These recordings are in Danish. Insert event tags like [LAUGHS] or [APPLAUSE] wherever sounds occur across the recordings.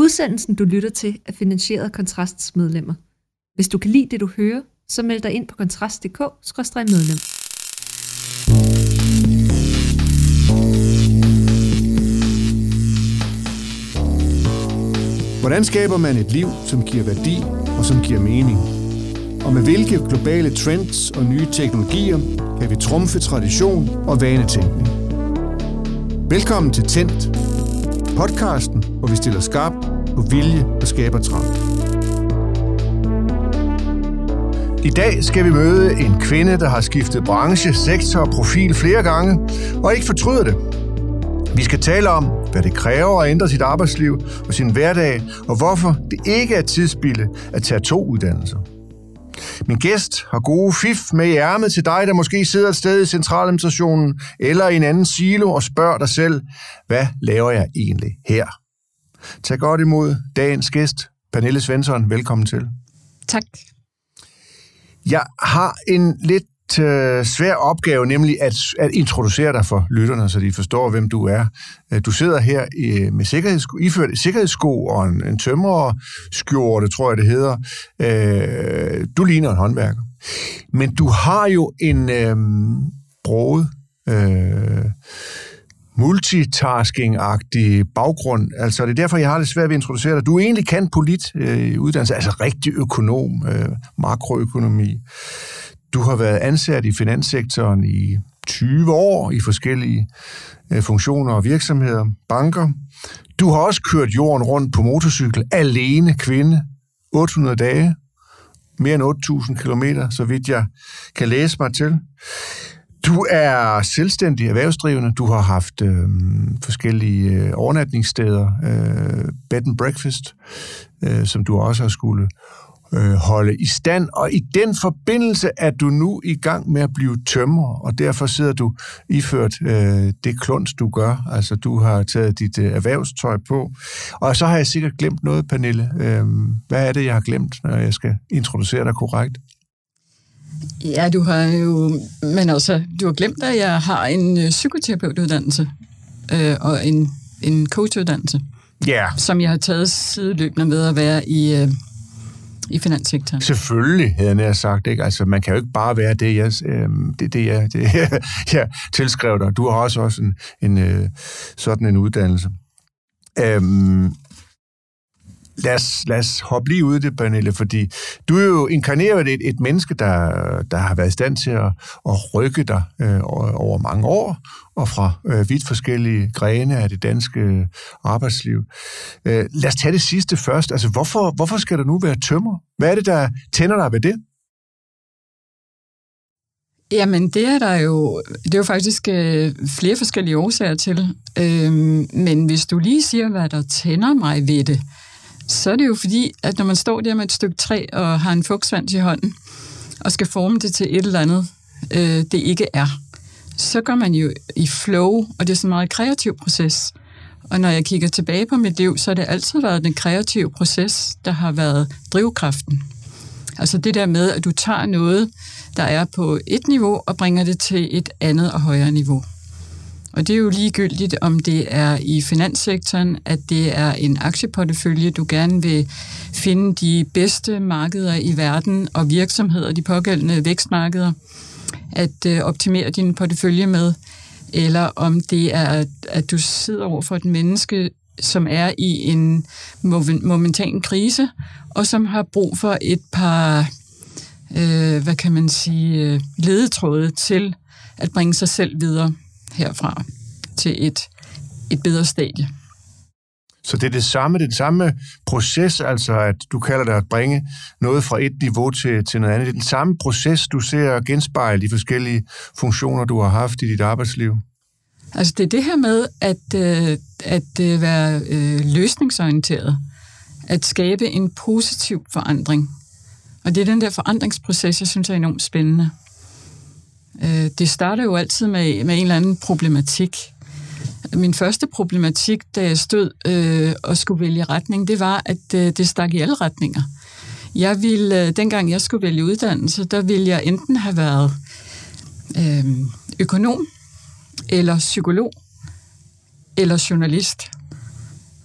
Udsendelsen, du lytter til, er finansieret af Kontrasts medlemmer. Hvis du kan lide det, du hører, så meld dig ind på kontrast.dk-medlem. Hvordan skaber man et liv, som giver værdi og som giver mening? Og med hvilke globale trends og nye teknologier kan vi trumfe tradition og vanetænkning? Velkommen til Tændt, podcasten, hvor vi stiller skarp på vilje og skaber trang. I dag skal vi møde en kvinde, der har skiftet branche, sektor og profil flere gange, og ikke fortryder det. Vi skal tale om, hvad det kræver at ændre sit arbejdsliv og sin hverdag, og hvorfor det ikke er tidsspilde at tage to uddannelser. Min gæst har gode fif med i ærmet til dig, der måske sidder et sted i centraladministrationen eller i en anden silo og spørger dig selv, hvad laver jeg egentlig her? Tag godt imod dagens gæst, Pernille Svensson. Velkommen til. Tak. Jeg har en lidt øh, svær opgave, nemlig at, at introducere dig for lytterne, så de forstår, hvem du er. Øh, du sidder her i, med sikkerhedssko, iført sikkerhedssko og en, en tømrerskjorte, tror jeg det hedder. Øh, du ligner en håndværker. Men du har jo en øh, broet, øh, multitasking-agtig baggrund. Altså, det er derfor, jeg har det svært ved at introducere dig. Du er egentlig kan polit øh, uddannelse, altså rigtig økonom, øh, makroøkonomi. Du har været ansat i finanssektoren i 20 år i forskellige øh, funktioner og virksomheder, banker. Du har også kørt jorden rundt på motorcykel, alene kvinde, 800 dage, mere end 8.000 kilometer, så vidt jeg kan læse mig til. Du er selvstændig erhvervsdrivende. Du har haft øh, forskellige øh, overnatningssteder, øh, bed and breakfast, øh, som du også har skulle øh, holde i stand. Og i den forbindelse er du nu i gang med at blive tømmer, og derfor sidder du iført øh, det klunds, du gør. Altså, du har taget dit øh, erhvervstøj på. Og så har jeg sikkert glemt noget, Pernille. Øh, hvad er det, jeg har glemt, når jeg skal introducere dig korrekt? Ja, du har jo, men også, du har glemt, at jeg har en øh, psykoterapeutuddannelse øh, og en, en coachuddannelse, Ja, som jeg har taget sideløbende med at være i, øh, i finanssektoren. selvfølgelig, havde jeg nær sagt. Ikke? Altså, man kan jo ikke bare være det, jeg, øh, det, det, jeg, det, [LAUGHS] jeg, jeg tilskrev dig. Du har også, også en, en øh, sådan en uddannelse. Øhm, lad os, lad os hoppe lige ud i det, Pernille, fordi du er jo inkarneret et, et menneske, der, der har været i stand til at, at rykke dig øh, over, mange år, og fra øh, vidt forskellige grene af det danske øh, arbejdsliv. Øh, lad os tage det sidste først. Altså, hvorfor, hvorfor skal der nu være tømmer? Hvad er det, der tænder dig ved det? Jamen, det er der jo, det er jo faktisk øh, flere forskellige årsager til. Øhm, men hvis du lige siger, hvad der tænder mig ved det, så er det jo fordi, at når man står der med et stykke træ og har en fugtsvans i hånden, og skal forme det til et eller andet, øh, det ikke er, så går man jo i flow, og det er sådan en meget kreativ proces. Og når jeg kigger tilbage på mit liv, så har det altid været den kreative proces, der har været drivkraften. Altså det der med, at du tager noget, der er på et niveau, og bringer det til et andet og højere niveau. Og det er jo ligegyldigt, om det er i finanssektoren, at det er en aktieportefølje, du gerne vil finde de bedste markeder i verden og virksomheder, de pågældende vækstmarkeder, at øh, optimere din portefølje med, eller om det er, at du sidder over for et menneske, som er i en momentan krise, og som har brug for et par, øh, hvad kan man sige, øh, ledetråde til at bringe sig selv videre herfra til et, et bedre stadie. Så det er det samme, det er det samme proces, altså at du kalder det at bringe noget fra et niveau til, til noget andet. Det er den samme proces, du ser genspejle de forskellige funktioner, du har haft i dit arbejdsliv. Altså det er det her med at, øh, at øh, være øh, løsningsorienteret, at skabe en positiv forandring. Og det er den der forandringsproces, jeg synes er enormt spændende. Øh, det starter jo altid med, med en eller anden problematik. Min første problematik, da jeg stod øh, og skulle vælge retning, det var, at øh, det stak i alle retninger. Jeg ville, øh, dengang jeg skulle vælge uddannelse, der ville jeg enten have været øh, økonom, eller psykolog, eller journalist.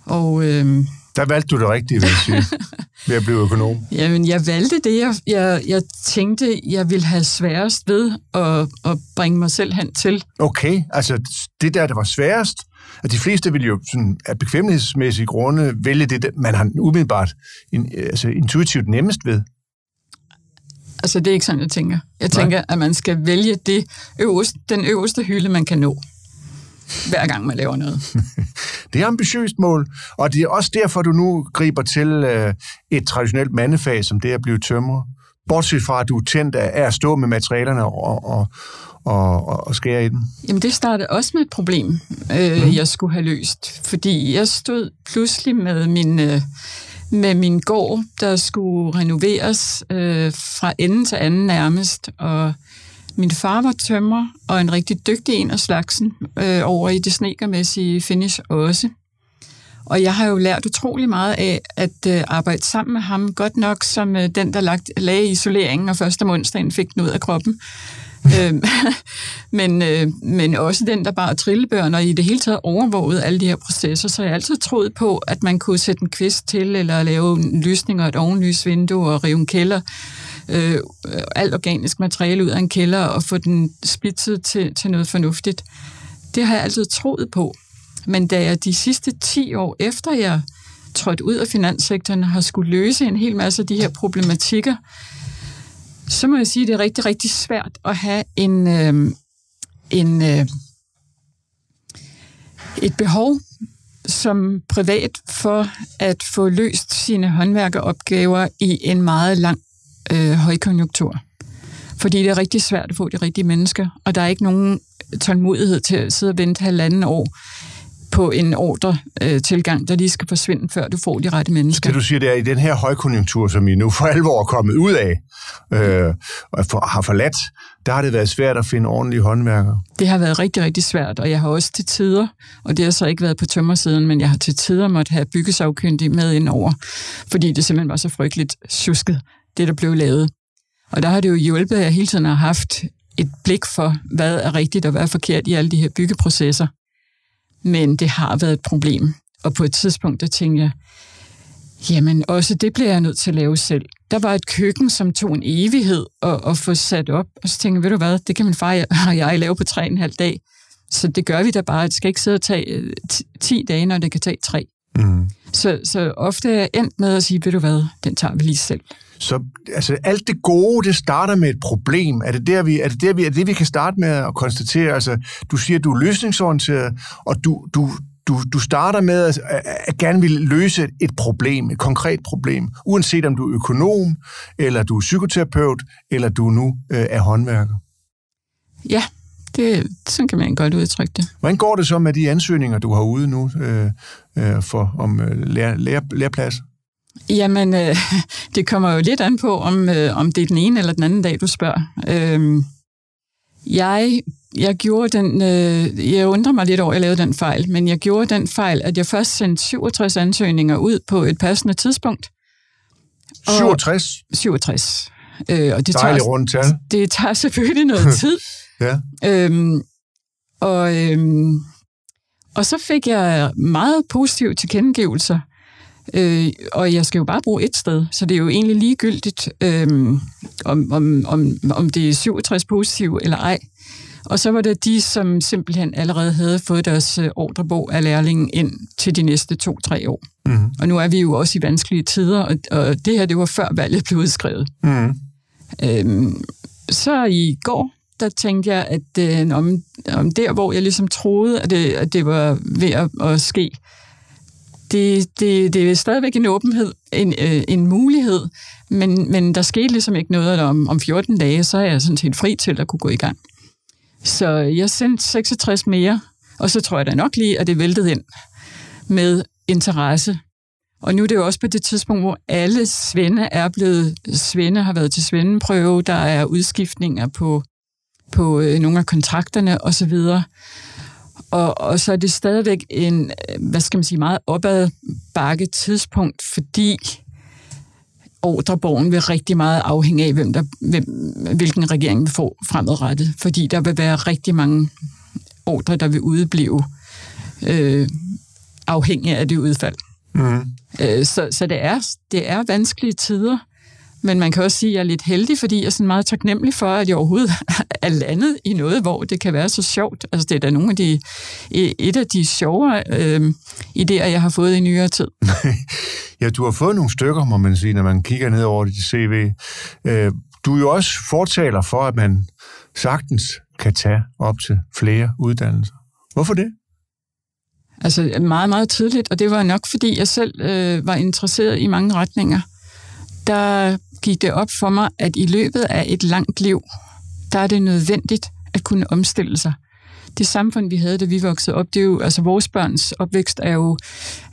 Og øh, der valgte du det rigtige, vil jeg sige, [LAUGHS] ved at blive økonom. Jamen, jeg valgte det, jeg, jeg, jeg tænkte, jeg ville have sværest ved at, at bringe mig selv hen til. Okay, altså det der, der var sværest, at de fleste vil jo sådan, af bekvemmelighedsmæssige grunde vælge det, man har umiddelbart in, altså, intuitivt nemmest ved. Altså, det er ikke sådan, jeg tænker. Jeg Nej. tænker, at man skal vælge det øverste, den øverste hylde, man kan nå hver gang man laver noget. [LAUGHS] det er ambitiøst mål, og det er også derfor, du nu griber til øh, et traditionelt mandefag, som det at blive tømrer. Bortset fra, at du er tændt af at stå med materialerne og, og, og, og skære i dem. Jamen, det startede også med et problem, øh, mm. jeg skulle have løst. Fordi jeg stod pludselig med min... Øh, med min gård, der skulle renoveres øh, fra ende til anden nærmest, og min far var tømmer, og en rigtig dygtig en af slagsen, øh, over i det snekermæssige finish også. Og jeg har jo lært utrolig meget af at øh, arbejde sammen med ham, godt nok som øh, den, der lagt, lagde isoleringen, og første onsdagen fik den ud af kroppen. øh, [LAUGHS] men, øh, men også den, der bare trillebørn, og i det hele taget overvåget alle de her processer, så jeg har altid troet på, at man kunne sætte en kvist til, eller lave en lysning og et ovenlysvindue, og rive en kælder øh, alt organisk materiale ud af en kælder og få den spidset til, til noget fornuftigt. Det har jeg altid troet på. Men da jeg de sidste 10 år efter jeg trådte ud af finanssektoren har skulle løse en hel masse af de her problematikker, så må jeg sige, at det er rigtig, rigtig svært at have en, øh, en, øh, et behov som privat for at få løst sine håndværkeropgaver i en meget lang øh, højkonjunktur. Fordi det er rigtig svært at få de rigtige mennesker, og der er ikke nogen tålmodighed til at sidde og vente halvanden år på en ordre øh, tilgang, der lige skal forsvinde, før du får de rette mennesker. Det du siger, det er i den her højkonjunktur, som I nu for alvor er kommet ud af, øh, og for, har forladt, der har det været svært at finde ordentlige håndværkere. Det har været rigtig, rigtig svært, og jeg har også til tider, og det har så ikke været på tømmersiden, men jeg har til tider måtte have byggesagkyndige med ind over, fordi det simpelthen var så frygteligt tjusket det, der blev lavet. Og der har det jo hjulpet, at jeg hele tiden har haft et blik for, hvad er rigtigt og hvad er forkert i alle de her byggeprocesser. Men det har været et problem. Og på et tidspunkt, der tænkte jeg, jamen også det bliver jeg nødt til at lave selv. Der var et køkken, som tog en evighed at, at få sat op. Og så tænkte jeg, ved du hvad, det kan min far og jeg [LAUGHS] lave på tre og en halv dag. Så det gør vi da bare. Det skal ikke sidde og tage 10 øh, dage, når det kan tage tre. Mm. Så, så ofte er jeg endt med at sige, ved du hvad, den tager vi lige selv. Så altså, alt det gode, det starter med et problem. Er det, der, vi, er det, der, vi, er det det, vi kan starte med at konstatere? Altså, du siger, du er løsningsorienteret, og du, du, du, du starter med at, at gerne vil løse et problem, et konkret problem, uanset om du er økonom, eller du er psykoterapeut, eller du nu øh, er håndværker. Ja, det, sådan kan man godt udtrykke det. Hvordan går det så med de ansøgninger, du har ude nu øh, øh, for om øh, lære, lære, læreplads? Jamen, øh, [LAUGHS] det kommer jo lidt an på, om, øh, om det er den ene eller den anden dag, du spørger. Øh, jeg, jeg gjorde den, øh, jeg undrer mig lidt over, at jeg lavede den fejl, men jeg gjorde den fejl, at jeg først sendte 67 ansøgninger ud på et passende tidspunkt. 67? 67. Øh, og det Dejligt tager, rundt tal. Det tager selvfølgelig noget [LAUGHS] tid. ja. Øhm, og, øhm, og så fik jeg meget positive tilkendegivelser. Øh, og jeg skal jo bare bruge et sted, så det er jo egentlig ligegyldigt, øh, om, om, om, om det er 67 positiv eller ej. Og så var det de, som simpelthen allerede havde fået deres øh, ordrebog af lærlingen ind til de næste to-tre år. Mm. Og nu er vi jo også i vanskelige tider, og, og det her, det var før valget blev udskrevet. Mm. Øhm, så i går, der tænkte jeg, at øh, om, om der, hvor jeg ligesom troede, at det, at det var ved at, at ske, det, det, det er stadigvæk en åbenhed, en, øh, en mulighed, men, men der skete ligesom ikke noget, om, om 14 dage, så er jeg sådan set fri til at kunne gå i gang. Så jeg sendte 66 mere, og så tror jeg da nok lige, at det væltede ind med interesse. Og nu er det jo også på det tidspunkt, hvor alle svende er blevet, svende har været til svendeprøve, der er udskiftninger på, på øh, nogle af kontrakterne osv., og, og så er det stadigvæk en, hvad skal man sige, meget opadbakke tidspunkt, fordi ordrebogen vil rigtig meget afhænge af, hvem der, hvem, hvilken regering vi får fremadrettet. Fordi der vil være rigtig mange ordre, der vil udblive øh, afhængig af det udfald. Mm. Øh, så så det, er, det er vanskelige tider, men man kan også sige, at jeg er lidt heldig, fordi jeg er sådan meget taknemmelig for, at jeg overhovedet [LAUGHS] er landet i noget, hvor det kan være så sjovt. Altså det er da nogle af de, et af de sjovere øh, idéer, jeg har fået i nyere tid. [LAUGHS] ja, du har fået nogle stykker, må man sige, når man kigger ned over dit CV. Øh, du er jo også fortaler for, at man sagtens kan tage op til flere uddannelser. Hvorfor det? Altså meget, meget tidligt, og det var nok, fordi jeg selv øh, var interesseret i mange retninger. Der gik det op for mig, at i løbet af et langt liv, der er det nødvendigt at kunne omstille sig. Det samfund, vi havde, da vi voksede op, det er jo, altså vores børns opvækst er jo,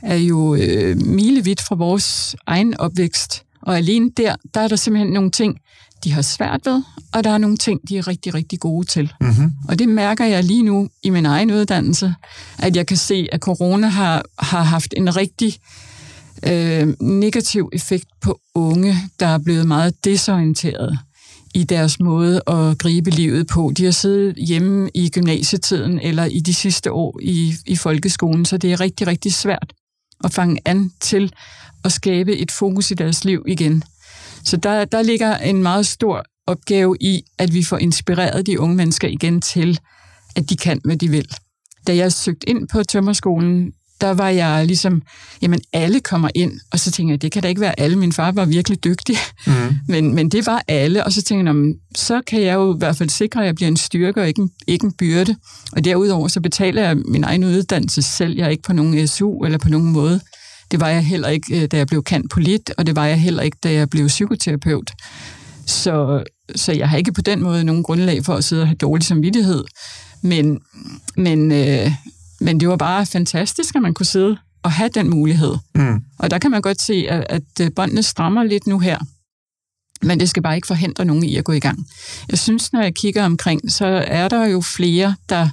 er jo øh, milevidt fra vores egen opvækst. Og alene der, der er der simpelthen nogle ting, de har svært ved, og der er nogle ting, de er rigtig, rigtig gode til. Mm-hmm. Og det mærker jeg lige nu i min egen uddannelse, at jeg kan se, at corona har, har haft en rigtig øh, negativ effekt på unge, der er blevet meget desorienteret i deres måde at gribe livet på. De har siddet hjemme i gymnasietiden eller i de sidste år i, i folkeskolen, så det er rigtig, rigtig svært at fange an til at skabe et fokus i deres liv igen. Så der, der ligger en meget stor opgave i, at vi får inspireret de unge mennesker igen til, at de kan, hvad de vil. Da jeg søgte ind på tømmerskolen, der var jeg ligesom, jamen alle kommer ind, og så tænkte jeg, det kan da ikke være alle. Min far var virkelig dygtig, mm. [LAUGHS] men, men det var alle, og så tænkte jeg, så kan jeg jo i hvert fald sikre, at jeg bliver en styrke og ikke en, ikke en byrde. Og derudover så betaler jeg min egen uddannelse selv. Jeg er ikke på nogen SU eller på nogen måde. Det var jeg heller ikke, øh, da jeg blev kendt polit, og det var jeg heller ikke, da jeg blev psykoterapeut. Så, så jeg har ikke på den måde nogen grundlag for at sidde og have dårlig samvittighed. Men, men, øh, men det var bare fantastisk, at man kunne sidde og have den mulighed. Mm. Og der kan man godt se, at, at øh, båndene strammer lidt nu her. Men det skal bare ikke forhindre nogen i at gå i gang. Jeg synes, når jeg kigger omkring, så er der jo flere, der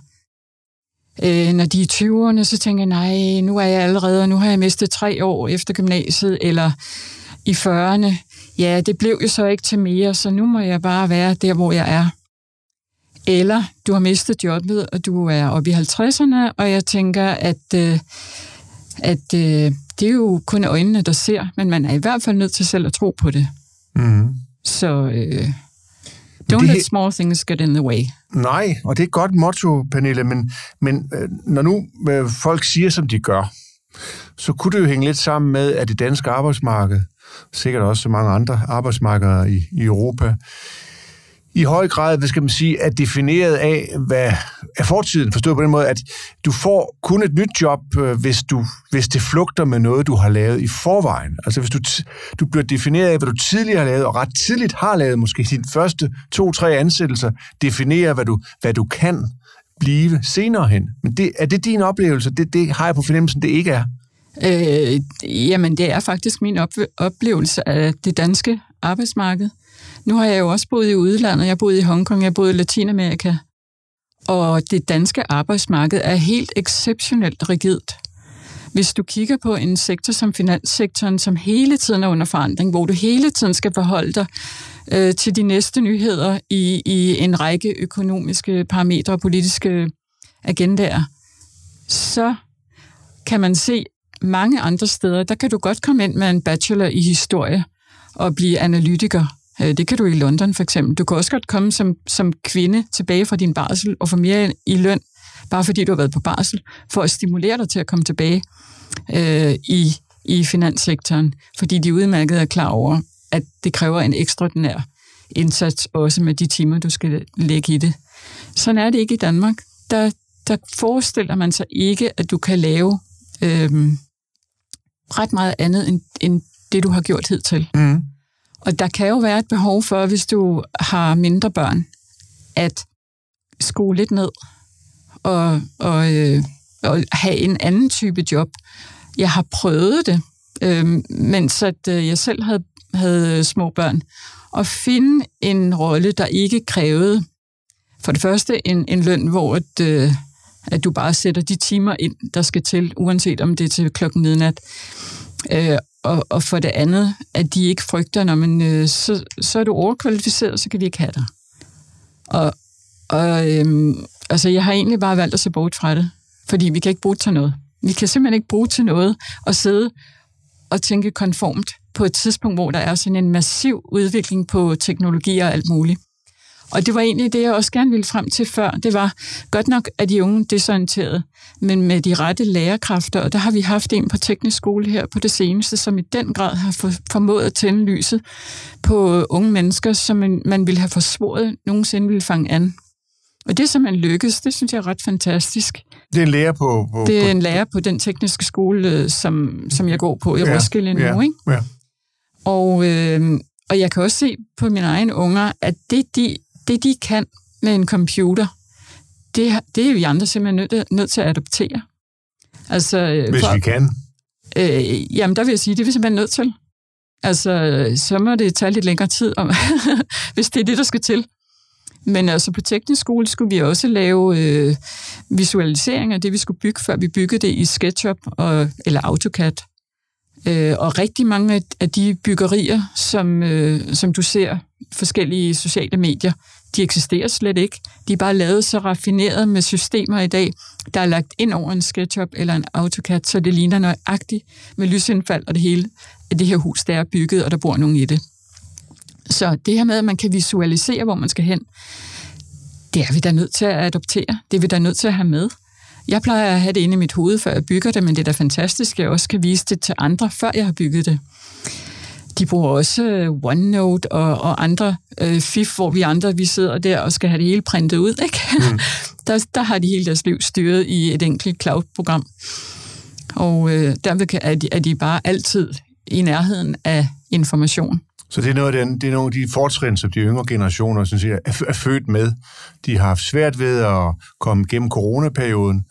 øh, når de er 20'erne, så tænker jeg, nej, nu er jeg allerede, nu har jeg mistet tre år efter gymnasiet, eller i 40'erne, ja, det blev jo så ikke til mere, så nu må jeg bare være der, hvor jeg er. Eller du har mistet jobbet, og du er oppe i 50'erne, og jeg tænker, at, øh, at øh, det er jo kun øjnene, der ser, men man er i hvert fald nødt til selv at tro på det. Mm. Så øh, don't let small things get in the way. Nej, og det er et godt motto, Pernille, men, men øh, når nu øh, folk siger, som de gør, så kunne det jo hænge lidt sammen med, at det danske arbejdsmarked, sikkert også så mange andre arbejdsmarkeder i, i Europa, i høj grad, hvad skal man sige, er defineret af, hvad er fortiden, forstået på den måde, at du får kun et nyt job, øh, hvis, du, hvis det flugter med noget, du har lavet i forvejen. Altså hvis du, du bliver defineret af, hvad du tidligere har lavet, og ret tidligt har lavet, måske dine første to-tre ansættelser, definerer, hvad du, hvad du kan blive senere hen. Men det, er det din oplevelse? Det, det har jeg på fornemmelsen, det ikke er. Øh, jamen, det er faktisk min op- oplevelse af det danske arbejdsmarked. Nu har jeg jo også boet i udlandet. Jeg har boet i Hongkong, jeg har boet i Latinamerika. Og det danske arbejdsmarked er helt exceptionelt rigidt. Hvis du kigger på en sektor som finanssektoren, som hele tiden er under forandring, hvor du hele tiden skal forholde dig øh, til de næste nyheder i, i en række økonomiske parametre og politiske agendaer, så kan man se mange andre steder, der kan du godt komme ind med en bachelor i historie og blive analytiker Øh, det kan du i London for eksempel. Du kan også godt komme som, som kvinde tilbage fra din barsel og få mere i løn, bare fordi du har været på barsel, for at stimulere dig til at komme tilbage øh, i, i finanssektoren, fordi de udmærket er klar over, at det kræver en ekstraordinær indsats, også med de timer, du skal lægge i det. Sådan er det ikke i Danmark. Der, der forestiller man sig ikke, at du kan lave øh, ret meget andet, end, end det, du har gjort hidtil. Mm. Og der kan jo være et behov for, hvis du har mindre børn, at skrue lidt ned og, og, øh, og have en anden type job. Jeg har prøvet det, øh, mens at, øh, jeg selv havde, havde små børn, at finde en rolle, der ikke krævede for det første en, en løn, hvor at, øh, at du bare sætter de timer ind, der skal til, uanset om det er til klokken midnat. Øh, og, og for det andet, at de ikke frygter, når man, øh, så, så er du overkvalificeret, så kan vi ikke have dig. Og, og øhm, altså, jeg har egentlig bare valgt at se bort fra det, fordi vi kan ikke bruge det til noget. Vi kan simpelthen ikke bruge til noget at sidde og tænke konformt på et tidspunkt, hvor der er sådan en massiv udvikling på teknologier og alt muligt. Og det var egentlig det, jeg også gerne ville frem til før. Det var godt nok, at de unge desorienterede, men med de rette lærerkræfter. Og der har vi haft en på teknisk skole her på det seneste, som i den grad har formået at tænde lyset på unge mennesker, som man, man ville have forsvoret nogensinde ville fange an. Og det, som man lykkes, det synes jeg er ret fantastisk. Det er en lærer på... på det er en lærer på den tekniske skole, øh, som, som jeg går på i ja, Roskilde nu, ja, ikke? Ja. Og, øh, og jeg kan også se på mine egne unger, at det de, det, de kan med en computer, det, det er vi andre simpelthen nødt, nødt til at adoptere. Altså, øh, Hvis for, vi kan? Øh, jamen, der vil jeg sige, det er vi simpelthen nødt til. Altså, så må det tage lidt længere tid, om, [LAUGHS] hvis det er det, der skal til. Men altså på teknisk skole skulle vi også lave øh, visualisering af det, vi skulle bygge, før vi byggede det i SketchUp og, eller AutoCAD. Øh, og rigtig mange af de byggerier, som, øh, som du ser forskellige sociale medier, de eksisterer slet ikke. De er bare lavet så raffineret med systemer i dag, der er lagt ind over en SketchUp eller en AutoCAD, så det ligner nøjagtigt med lysindfald og det hele, at det her hus, der er bygget, og der bor nogen i det. Så det her med, at man kan visualisere, hvor man skal hen, det er vi da nødt til at adoptere. Det er vi da nødt til at have med. Jeg plejer at have det inde i mit hoved, før jeg bygger det, men det er da fantastisk, at jeg også kan vise det til andre, før jeg har bygget det. De bruger også øh, OneNote og, og andre øh, FIF, hvor vi andre vi sidder der og skal have det hele printet ud. Ikke? Mm. [LAUGHS] der, der har de hele deres liv styret i et enkelt cloud-program. Og øh, derved er de, er de bare altid i nærheden af information. Så det er, noget af den, det er nogle af de fortrin, som de yngre generationer synes jeg, er, er født med. De har haft svært ved at komme gennem coronaperioden,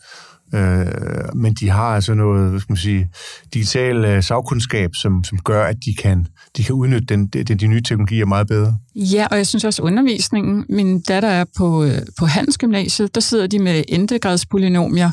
øh, men de har altså noget, hvad skal man sige, digital øh, sagkundskab, som, som gør, at de kan, de kan udnytte den, de, de nye teknologier meget bedre. Ja, og jeg synes også undervisningen. Min datter er på, øh, på Handelsgymnasiet, der sidder de med endegradspolynomier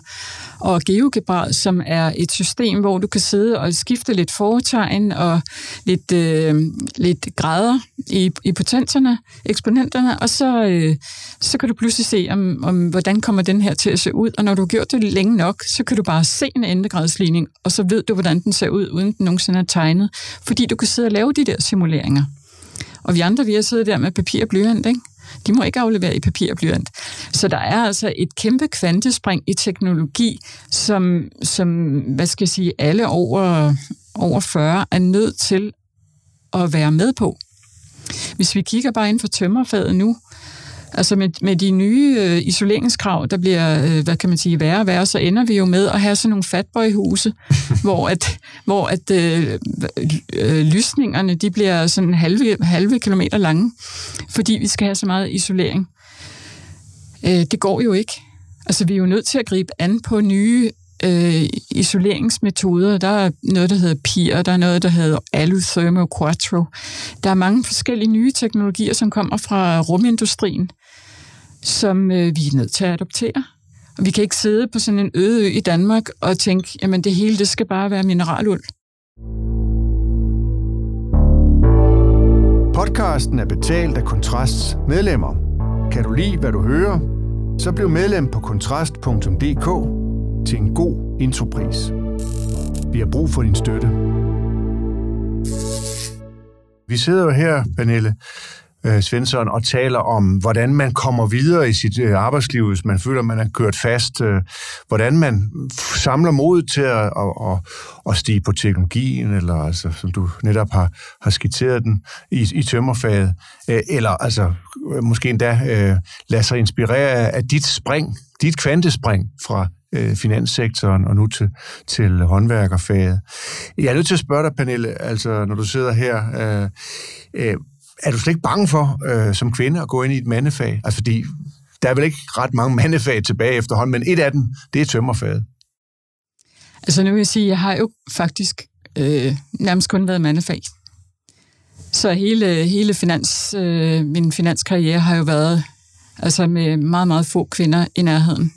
og GeoGebra, som er et system, hvor du kan sidde og skifte lidt foretegn og lidt, øh, lidt grader i, i potenserne, eksponenterne, og så, øh, så kan du pludselig se, om, om, hvordan kommer den her til at se ud. Og når du har gjort det længe nok, så kan du bare se en endegradsligning, og så ved du, hvordan den ser ud, uden den nogensinde er tegnet, fordi du kan sidde og lave de der simuleringer. Og vi andre, vi har siddet der med papir og blyant, ikke? De må ikke aflevere i papir og blyant. Så der er altså et kæmpe kvantespring i teknologi, som, som hvad skal jeg sige, alle over, over 40 er nødt til at være med på. Hvis vi kigger bare ind for tømmerfaget nu, Altså med, med de nye øh, isoleringskrav, der bliver, øh, hvad kan man sige, værre og værre, så ender vi jo med at have sådan nogle fatboy-huse, [LAUGHS] hvor at, hvor at øh, øh, lysningerne, de bliver sådan halve, halve kilometer lange, fordi vi skal have så meget isolering. Øh, det går jo ikke. Altså vi er jo nødt til at gribe an på nye øh, isoleringsmetoder. Der er noget, der hedder PIR, der er noget, der hedder Aluthermo Quattro. Der er mange forskellige nye teknologier, som kommer fra rumindustrien, som øh, vi er nødt til at adoptere. Og vi kan ikke sidde på sådan en øde ø i Danmark og tænke, jamen det hele, det skal bare være mineraluld. Podcasten er betalt af Kontrasts medlemmer. Kan du lide, hvad du hører? Så bliv medlem på kontrast.dk til en god intropris. Vi har brug for din støtte. Vi sidder jo her, Pernille øh, Svensson, og taler om, hvordan man kommer videre i sit øh, arbejdsliv, hvis man føler, man er kørt fast. Øh, hvordan man samler mod til at, at, at, at stige på teknologien, eller altså, som du netop har, har skitseret den i, i tømmerfaget. Øh, eller altså, måske endda øh, lade sig inspirere af dit spring, dit kvantespring fra øh, finanssektoren og nu til, til håndværkerfaget. Jeg er nødt til at spørge dig, Pernille, altså når du sidder her, øh, øh, er du slet ikke bange for øh, som kvinde at gå ind i et mandefag? Altså fordi der er vel ikke ret mange mandefag tilbage efterhånden, men et af dem, det er tømmerfaget. Altså nu vil jeg sige, at jeg har jo faktisk øh, nærmest kun været mandefag. Så hele, hele finans, øh, min finanskarriere har jo været altså med meget, meget få kvinder i nærheden.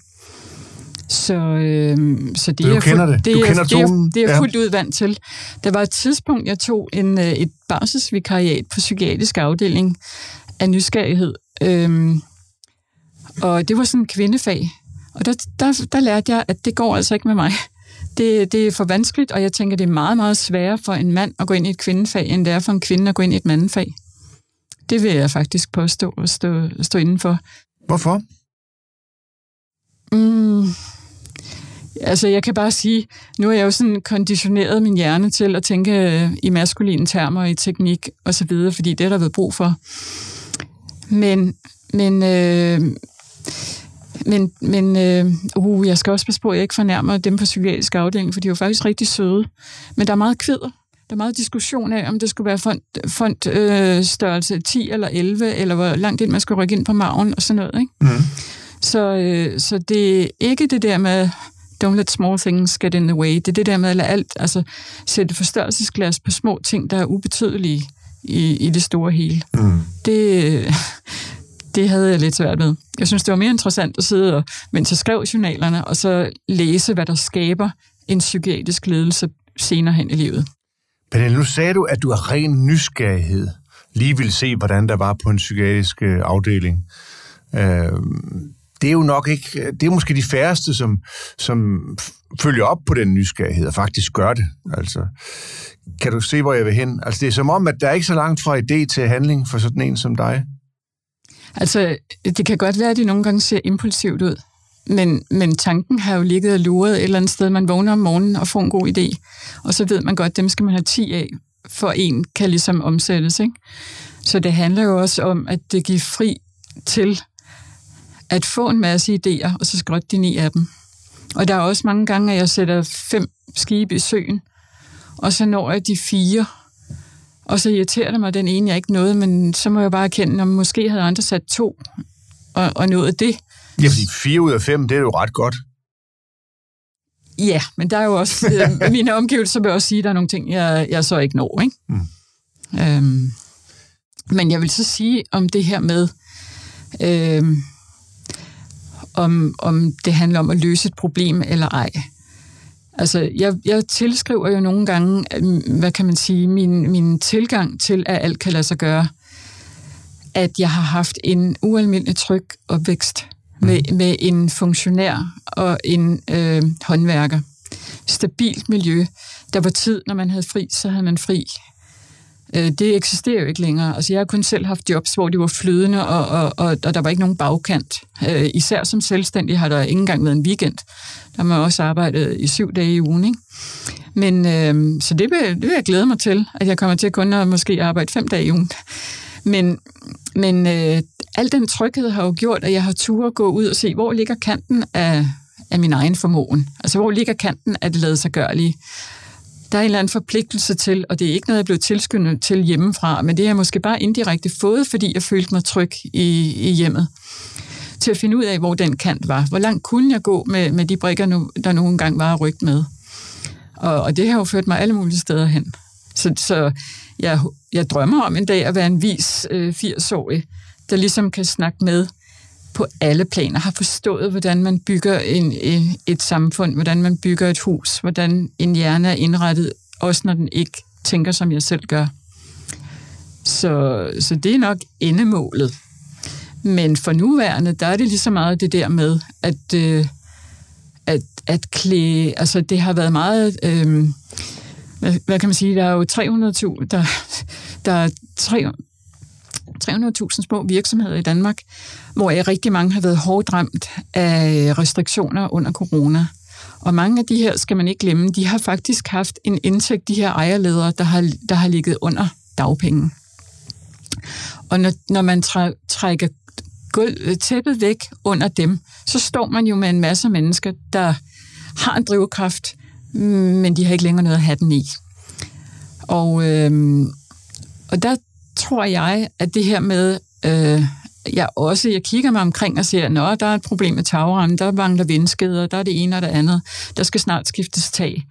Så, øh, så det, du er kender det. det, du er, kender det, er, tonen. det er fuldt ud vant til. Der var et tidspunkt, jeg tog en, øh, et barselsvikariat på psykiatrisk afdeling af nysgerrighed. Øhm, og det var sådan en kvindefag. Og der, der, der lærte jeg, at det går altså ikke med mig. Det, det er for vanskeligt, og jeg tænker, det er meget, meget sværere for en mand at gå ind i et kvindefag, end det er for en kvinde at gå ind i et mandefag. Det vil jeg faktisk påstå og stå, stå indenfor. Hvorfor? Mm, altså, jeg kan bare sige, nu er jeg jo sådan konditioneret min hjerne til at tænke øh, i maskuline termer, i teknik og så videre, fordi det er der været brug for. Men, men, øh, men, men øh, uh, jeg skal også passe på, at jeg ikke fornærmer dem på psykiatrisk afdeling, for de er jo faktisk rigtig søde. Men der er meget kvider. Der er meget diskussion af, om det skulle være fond, fond øh, størrelse 10 eller 11, eller hvor langt ind man skal rykke ind på maven og sådan noget. Ikke? Mm. Så, øh, så det er ikke det der med, don't let small things get in the way. Det er det der med at lade alt, altså sætte forstørrelsesglas på små ting, der er ubetydelige i, i det store hele. Mm. Det, det havde jeg lidt svært med. Jeg synes, det var mere interessant at sidde og, mens jeg skrev journalerne, og så læse, hvad der skaber en psykiatrisk ledelse senere hen i livet. Pernille, nu sagde du, at du har ren nysgerrighed lige ville se, hvordan der var på en psykiatrisk øh, afdeling. Øh, det er jo nok ikke, øh, det er måske de færreste, som, som følger op på den nysgerrighed og faktisk gør det. Altså, kan du se, hvor jeg vil hen? Altså, det er som om, at der er ikke så langt fra idé til handling for sådan en som dig. Altså, det kan godt være, at de nogle gange ser impulsivt ud. Men, men tanken har jo ligget og luret et eller andet sted. Man vågner om morgenen og får en god idé. Og så ved man godt, at dem skal man have 10 af, for en kan ligesom omsættes. Ikke? Så det handler jo også om, at det giver fri til at få en masse idéer, og så skråtte de ni af dem. Og der er også mange gange, at jeg sætter fem skibe i søen, og så når jeg de fire, og så irriterer det mig den ene, jeg ikke nåede, men så må jeg bare erkende, at måske havde andre sat to, og, og nået det. Ja, fordi fire ud af fem, det er jo ret godt. Ja, men der er jo også, øh, [LAUGHS] mine omgivelser vil også sige, at der er nogle ting, jeg, jeg så ikke når. Ikke? Mm. Øhm, men jeg vil så sige om det her med, øhm, om, om det handler om at løse et problem eller ej. Altså, jeg, jeg tilskriver jo nogle gange, hvad kan man sige, min, min tilgang til, at alt kan lade sig gøre, at jeg har haft en ualmindelig tryg opvækst med, mm. med en funktionær og en øh, håndværker. Stabilt miljø. Der var tid, når man havde fri, så havde man fri. Øh, det eksisterer jo ikke længere. Altså, jeg har kun selv haft jobs, hvor det var flydende, og, og, og, og der var ikke nogen bagkant. Øh, især som selvstændig har der ikke engang været en weekend. Der har man også arbejdet i syv dage i ugen. Ikke? Men, øh, så det vil, det vil jeg glæde mig til, at jeg kommer til kun at måske arbejde fem dage i ugen. Men, men øh, al den tryghed har jo gjort, at jeg har tur at gå ud og se, hvor ligger kanten af, af min egen formåen. Altså, hvor ligger kanten af det lade sig gørlige der er en eller anden forpligtelse til, og det er ikke noget, jeg blev tilskyndet til hjemmefra, men det har jeg måske bare indirekte fået, fordi jeg følte mig tryg i, i hjemmet. Til at finde ud af, hvor den kant var. Hvor langt kunne jeg gå med, med de brikker, nu, der nogle gange var rygt med. Og, og det har jo ført mig alle mulige steder hen. Så, så jeg, jeg drømmer om en dag at være en vis øh, 80-årig, der ligesom kan snakke med på alle planer, har forstået, hvordan man bygger en, et, et samfund, hvordan man bygger et hus, hvordan en hjerne er indrettet, også når den ikke tænker, som jeg selv gør. Så, så det er nok endemålet. Men for nuværende, der er det lige så meget det der med, at, øh, at, at klæde, altså det har været meget, øh, hvad, hvad kan man sige, der er jo 300.000, der, der er 3, 300.000 små virksomheder i Danmark, hvor rigtig mange har været hårdt ramt af restriktioner under corona. Og mange af de her, skal man ikke glemme, de har faktisk haft en indtægt, de her ejerledere, der har, der har ligget under dagpenge. Og når, når man trækker gulv, øh, tæppet væk under dem, så står man jo med en masse mennesker, der har en drivkraft, mm, men de har ikke længere noget at have den i. Og, øhm, og der tror jeg, at det her med, øh, jeg også, jeg kigger mig omkring og siger, at der er et problem med tagrammen, der mangler vindskeder, der er det ene og det andet, der skal snart skiftes tag.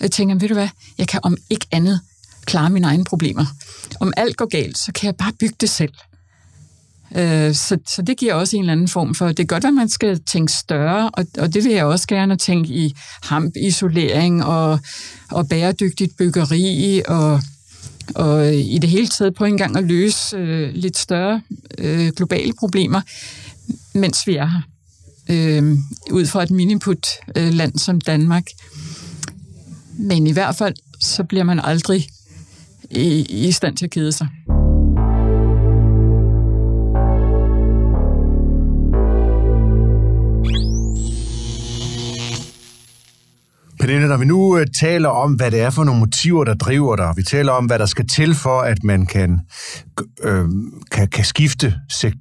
Jeg tænker, ved du hvad, jeg kan om ikke andet klare mine egne problemer. Om alt går galt, så kan jeg bare bygge det selv. Øh, så, så det giver også en eller anden form for, det er godt, at man skal tænke større, og, og det vil jeg også gerne tænke i hampisolering og, og bæredygtigt byggeri og og øh, i det hele taget på en gang at løse øh, lidt større øh, globale problemer, mens vi er her. Øh, ud fra et miniput-land øh, som Danmark. Men i hvert fald, så bliver man aldrig i, i stand til at kede sig. Pernille, når vi nu øh, taler om, hvad det er for nogle motiver, der driver dig, vi taler om, hvad der skal til for, at man kan, øh, kan, kan skifte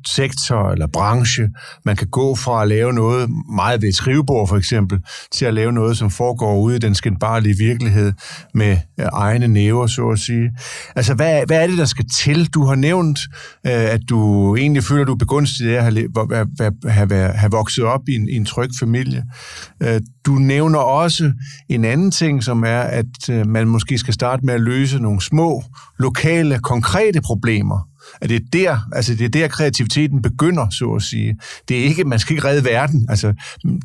sektor eller branche, man kan gå fra at lave noget meget ved et skrivebord for eksempel, til at lave noget, som foregår ude i den skændbarlige virkelighed med øh, egne næver, så at sige. Altså, hvad, hvad er det, der skal til? Du har nævnt, øh, at du egentlig føler, du er begunstiget af at have, have, have, have vokset op i en, i en tryg familie. Øh, du nævner også en anden ting, som er, at øh, man måske skal starte med at løse nogle små, lokale, konkrete problemer. At det er der, altså det er der kreativiteten begynder, så at sige. Det er ikke, man skal ikke redde verden, altså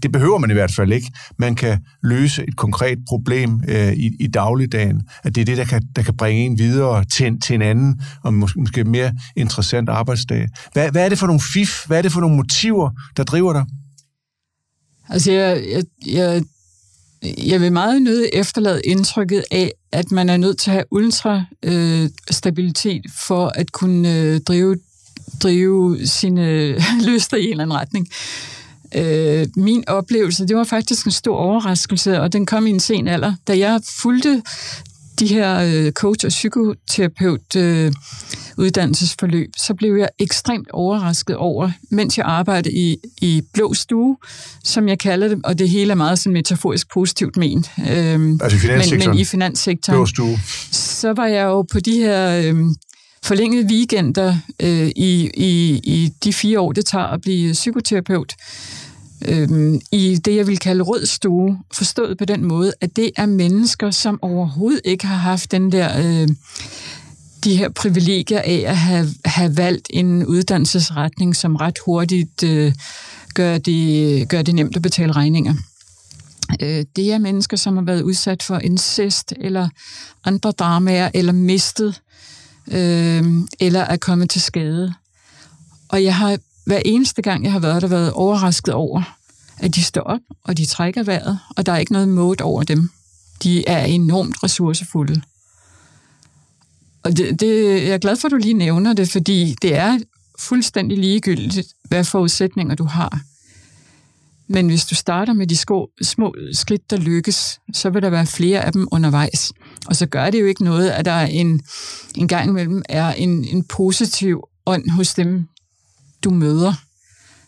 det behøver man i hvert fald ikke. Man kan løse et konkret problem øh, i, i dagligdagen. At det er det, der kan, der kan bringe en videre til, til en anden og måske, måske mere interessant arbejdsdag. Hvad, hvad er det for nogle fif? Hvad er det for nogle motiver, der driver dig? Altså, jeg, jeg, jeg, jeg vil meget nødt efterlade indtrykket af, at man er nødt til at have ultra øh, stabilitet for at kunne øh, drive, drive sine [LAUGHS] lyster i en eller anden retning. Øh, min oplevelse, det var faktisk en stor overraskelse, og den kom i en sen alder. Da jeg fulgte de her øh, coach- og psykoterapeut øh, uddannelsesforløb, så blev jeg ekstremt overrasket over, mens jeg arbejdede i, i Blå Stue, som jeg kalder det, og det hele er meget sådan metaforisk positivt ment. Øhm, altså i men, men i finanssektoren. Blå Stue. Så var jeg jo på de her øhm, forlængede weekender øh, i, i, i de fire år, det tager at blive psykoterapeut øhm, i det, jeg vil kalde rød stue, forstået på den måde, at det er mennesker, som overhovedet ikke har haft den der... Øh, de her privilegier af at have, have valgt en uddannelsesretning, som ret hurtigt øh, gør, det, gør det nemt at betale regninger. Øh, det er mennesker, som har været udsat for incest eller andre dramaer, eller mistet, øh, eller er kommet til skade. Og jeg har hver eneste gang, jeg har været der, været overrasket over, at de står op, og de trækker vejret, og der er ikke noget måde over dem. De er enormt ressourcefulde. Og det, det, jeg er glad for, at du lige nævner det, fordi det er fuldstændig ligegyldigt, hvad forudsætninger du har. Men hvis du starter med de sko, små skridt, der lykkes, så vil der være flere af dem undervejs. Og så gør det jo ikke noget, at der er en, en gang imellem er en, en positiv ånd hos dem, du møder.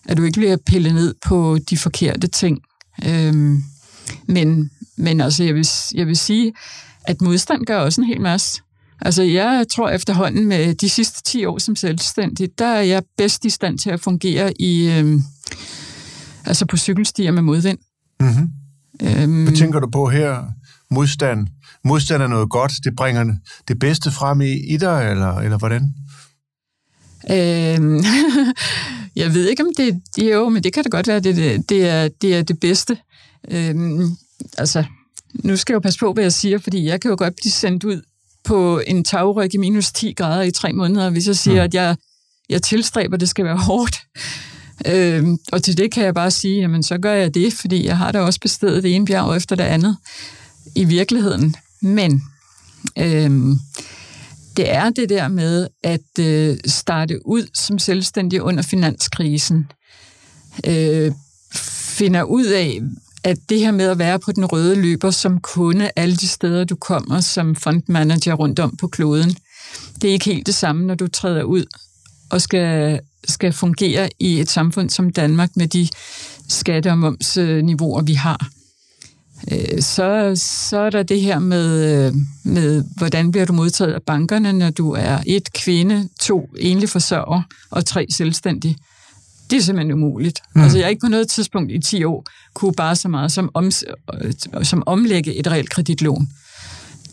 At du ikke bliver pillet ned på de forkerte ting. Øhm, men, men altså, jeg vil, jeg vil sige, at modstand gør også en hel masse. Altså, jeg tror efterhånden med de sidste 10 år som selvstændig, der er jeg bedst i stand til at fungere i, øhm, altså på cykelstier med modvind. Mm-hmm. Øhm, Hvad tænker du på her? Modstand. Modstand er noget godt. Det bringer det bedste frem i, i dig, eller, eller hvordan? Øhm, [LAUGHS] jeg ved ikke, om det, det er jo, men det kan da godt være, det, det, det, er, det er det bedste. Øhm, altså, nu skal jeg jo passe på, hvad jeg siger, fordi jeg kan jo godt blive sendt ud på en tagryg i minus 10 grader i tre måneder, hvis jeg siger, mm. at jeg, jeg tilstræber, at det skal være hårdt. Øhm, og til det kan jeg bare sige, jamen så gør jeg det, fordi jeg har da også bestedet det ene bjerg efter det andet i virkeligheden. Men øhm, det er det der med at øh, starte ud som selvstændig under finanskrisen. Øh, finder ud af, at det her med at være på den røde løber som kunde alle de steder, du kommer som fondmanager rundt om på kloden, det er ikke helt det samme, når du træder ud og skal, skal fungere i et samfund som Danmark med de skatte- og momsniveauer, vi har. Øh, så, så er der det her med, øh, med, hvordan bliver du modtaget af bankerne, når du er et kvinde, to enlig forsørger og tre selvstændige det er simpelthen umuligt. Mm. Altså, jeg har ikke på noget tidspunkt i 10 år kunne bare så meget som, om, som omlægge et reelt kreditlån.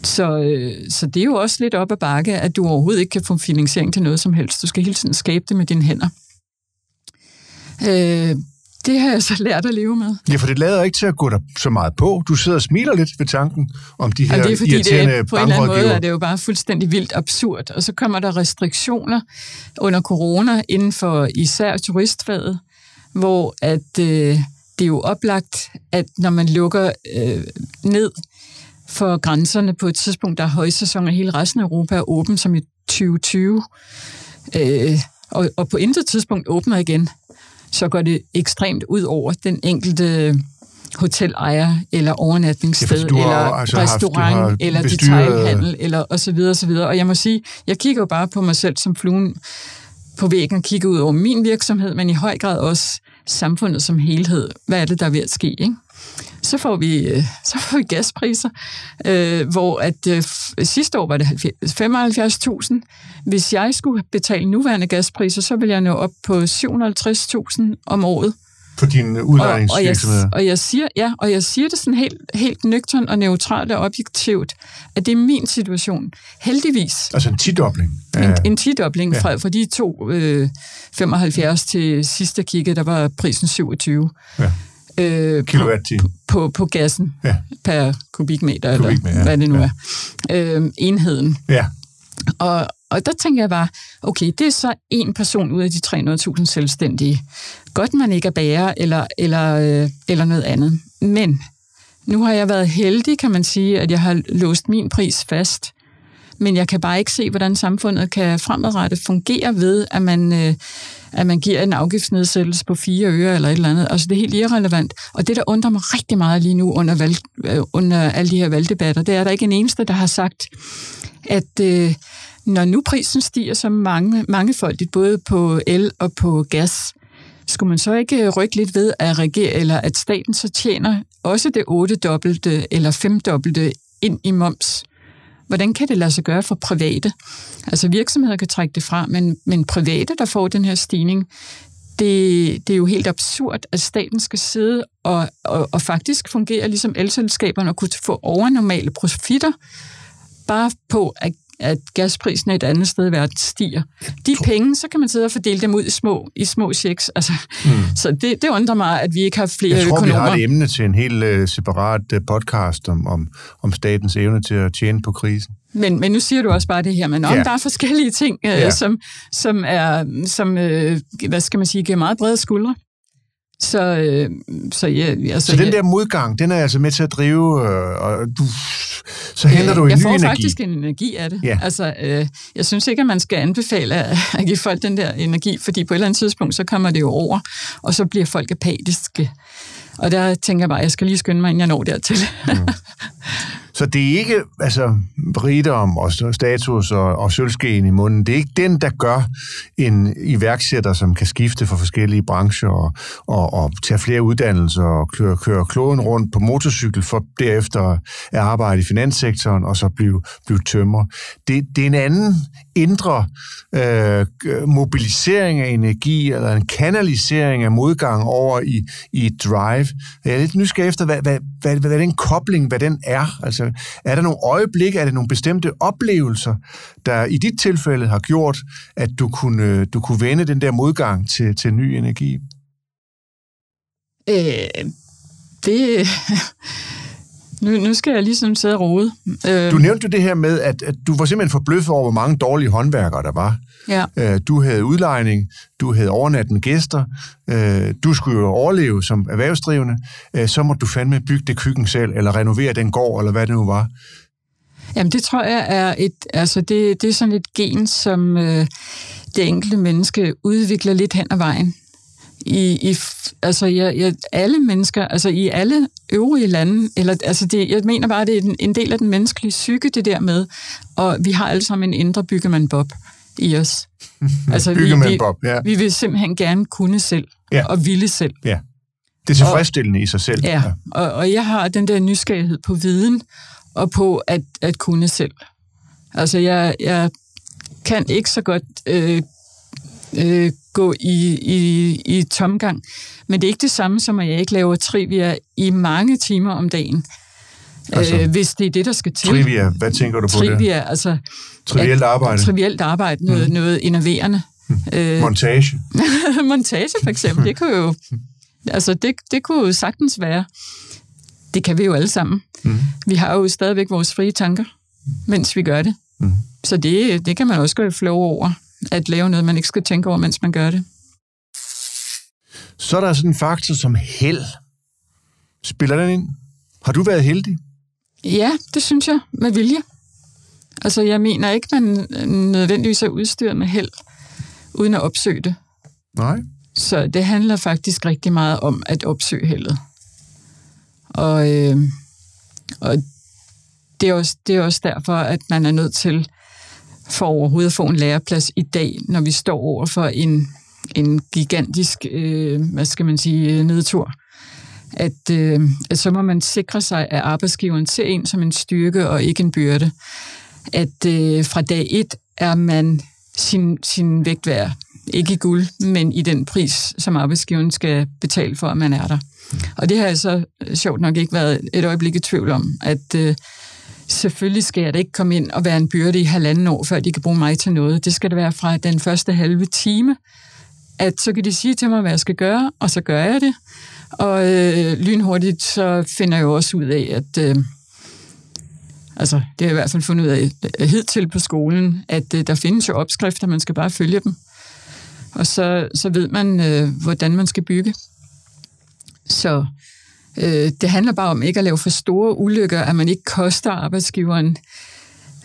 Så, øh, så det er jo også lidt op ad bakke, at du overhovedet ikke kan få finansiering til noget som helst. Du skal hele tiden skabe det med dine hænder. Øh, det har jeg så lært at leve med. Ja, for det lader ikke til at gå der så meget på. Du sidder og smiler lidt ved tanken om de her ja, det er fordi, irriterende det er, på en eller anden måde er det jo bare fuldstændig vildt absurd. Og så kommer der restriktioner under corona inden for især turistfaget, hvor at, øh, det er jo oplagt, at når man lukker øh, ned for grænserne på et tidspunkt, der er højsæson, og hele resten af Europa er åben som i 2020. Øh, og, og på intet tidspunkt åbner igen, så går det ekstremt ud over den enkelte hotelejer, eller overnatningssted, Ja, eller altså haft- restaurant, har eller bestyret- detailhandel, eller og så videre, og så videre. Og jeg må sige, jeg kigger jo bare på mig selv som fluen på væggen og kigger ud over min virksomhed, men i høj grad også samfundet som helhed. Hvad er det, der er ved at ske? Ikke? Så får vi, øh, så får vi gaspriser, øh, hvor at øh, sidste år var det 70 75.000. Hvis jeg skulle betale nuværende gaspriser, så vil jeg nå op på 750.000 om året. For din Og, og, jeg, udlejningsvirksomhed. og, jeg siger, ja, og jeg siger det sådan helt, helt nøgtern og neutralt og objektivt, at det er min situation. Heldigvis Altså en tidobling. en, en tidobling Ja. fra, fra de to øh, 75 til sidste kigge, der var prisen 27 Ja. Øh, på, Kilowatt-time. på, på gassen Ja. per kubikmeter, Kubikmeter, eller ja. hvad det nu Ja. er. Øh, enheden. Ja. Og, og der tænker jeg bare, okay, det er så en person ud af de 300.000 selvstændige. Godt, man ikke er bærer eller, eller, øh, eller noget andet. Men nu har jeg været heldig, kan man sige, at jeg har låst min pris fast. Men jeg kan bare ikke se, hvordan samfundet kan fremadrettet fungere ved, at man, øh, at man giver en afgiftsnedsættelse på fire øre eller et eller andet. Altså det er helt irrelevant. Og det, der undrer mig rigtig meget lige nu under, valg, øh, under alle de her valgdebatter, det er, at der ikke er en eneste, der har sagt, at øh, når nu prisen stiger så mange, mangefoldigt, både på el og på gas, skulle man så ikke rykke lidt ved, at, regere, eller at staten så tjener også det otte dobbelte eller femdobbelte ind i moms? Hvordan kan det lade sig gøre for private? Altså virksomheder kan trække det fra, men, men private, der får den her stigning, det, det er jo helt absurd, at staten skal sidde og, og, og faktisk fungere ligesom elselskaberne og kunne få overnormale profitter, bare på, at, at gasprisen et andet sted i verden stiger. De penge, så kan man sidde og fordele dem ud i små, i små checks. Altså, mm. Så det, det undrer mig, at vi ikke har flere Jeg tror, vi økonomer. har et emne til en helt uh, separat uh, podcast om, om, om statens evne til at tjene på krisen. Men, men nu siger du også bare det her, men om Ja. der er forskellige ting, øh, ja. som, som, er, som øh, hvad skal man sige, giver meget brede skuldre. Så, øh, så ja, altså, Så den der modgang, den er altså med til at drive, øh, og du, så henter du en jeg ny får energi. faktisk en energi af det. Ja. Altså, øh, jeg synes ikke, at man skal anbefale at, at give folk den der energi, fordi på et eller andet tidspunkt, så kommer det jo over, og så bliver folk apatiske. Og der tænker jeg bare, at jeg skal lige skynde mig, inden jeg når dertil. [LAUGHS] Så det er ikke altså, rigdom og status og, og sølvskeen i munden. Det er ikke den, der gør en iværksætter, som kan skifte fra forskellige brancher og, og, og tage flere uddannelser og køre, køre kloden rundt på motorcykel for derefter at arbejde i finanssektoren og så blive, blive tømmer. Det, det er en anden indre øh, mobilisering af energi eller en kanalisering af modgang over i, i drive. Jeg er lidt nysgerrig efter, hvad, hvad, hvad, hvad den kobling, hvad den er. Altså, Øh, er der nogle øjeblikke, er det nogle bestemte oplevelser, der i dit tilfælde har gjort, at du kunne, øh, du kunne vende den der modgang til, til ny energi? øh, det... Nu, nu skal jeg ligesom sidde og rode. Øh, Du nævnte jo det her med, at, at du var simpelthen forbløffet over, hvor mange dårlige håndværkere der var. ja. Øh, Du havde udlejning, du havde overnattende gæster, øh, du skulle jo overleve som erhvervsdrivende, øh, så må du fandme bygge det køkken selv, eller renovere den gård, eller hvad det nu var. Jamen, det tror jeg er et, altså det, det er sådan et gen, som øh, det enkelte menneske udvikler lidt hen ad vejen. I, i, altså, jeg, jeg, alle mennesker, altså i alle øvrige lande, eller, altså det, jeg mener bare, det er en, en del af den menneskelige psyke, det der med, og vi har alle sammen en indre byggemand Bob i os. [LAUGHS] Altså, Byggemand vi, Bob, ja. vi vil simpelthen gerne kunne selv, Ja. og ville selv. Ja. Det er tilfredsstillende i sig selv. Ja, og, og jeg har den der nysgerrighed på viden og på at, at kunne selv. Altså, jeg, jeg kan ikke så godt øh, øh, gå i, i, i tomgang, men det er ikke det samme som, at jeg ikke laver trivia i mange timer om dagen. Altså, øh, hvis det er det, der skal til. Trivia, hvad tænker du på det? Trivia, altså... Trivielt arbejde. Trivielt arbejde, noget, mm. noget innoverende. Øh, Montage. [LAUGHS] montage for eksempel, det kunne jo, altså det, det kunne jo sagtens være. Det kan vi jo alle sammen. Mm. Vi har jo stadigvæk vores frie tanker, mens vi gør det. Mm. Så det, det kan man også gå i flow over, at lave noget, man ikke skal tænke over, mens man gør det. Så er der sådan en faktor som held. Spiller den ind? Har du været heldig? Ja, det synes jeg, med vilje. Altså, jeg mener ikke, man nødvendigvis er udstyret med held, uden at opsøge det. Nej. Så det handler faktisk rigtig meget om at opsøge heldet. Og, øh, og det, er også, det er også derfor, at man er nødt til, for overhovedet at få en læreplads i dag, når vi står over for en, en gigantisk, øh, hvad skal man sige, øh, nedtur, at, øh, at så må man sikre sig, at arbejdsgiveren ser en som en styrke og ikke en byrde. At øh, fra dag et er man sin, sin vægt værd. Ikke i guld, men i den pris, som arbejdsgiveren skal betale for, at man er der. Og det har jeg så øh, sjovt nok ikke været et øjeblik i tvivl om, at øh, selvfølgelig skal jeg da ikke komme ind og være en byrde i halvanden år, før de kan bruge mig til noget. Det skal det være fra den første halve time, at så kan de sige til mig, hvad jeg skal gøre, og så gør jeg det. Og øh, lynhurtigt så finder jeg jo også ud af, at øh, altså, det har jeg i hvert fald fundet ud af øh, hidtil på skolen, at øh, der findes jo opskrifter, man skal bare følge dem. Og så, så ved man, øh, hvordan man skal bygge. Så øh, det handler bare om ikke at lave for store ulykker, at man ikke koster arbejdsgiveren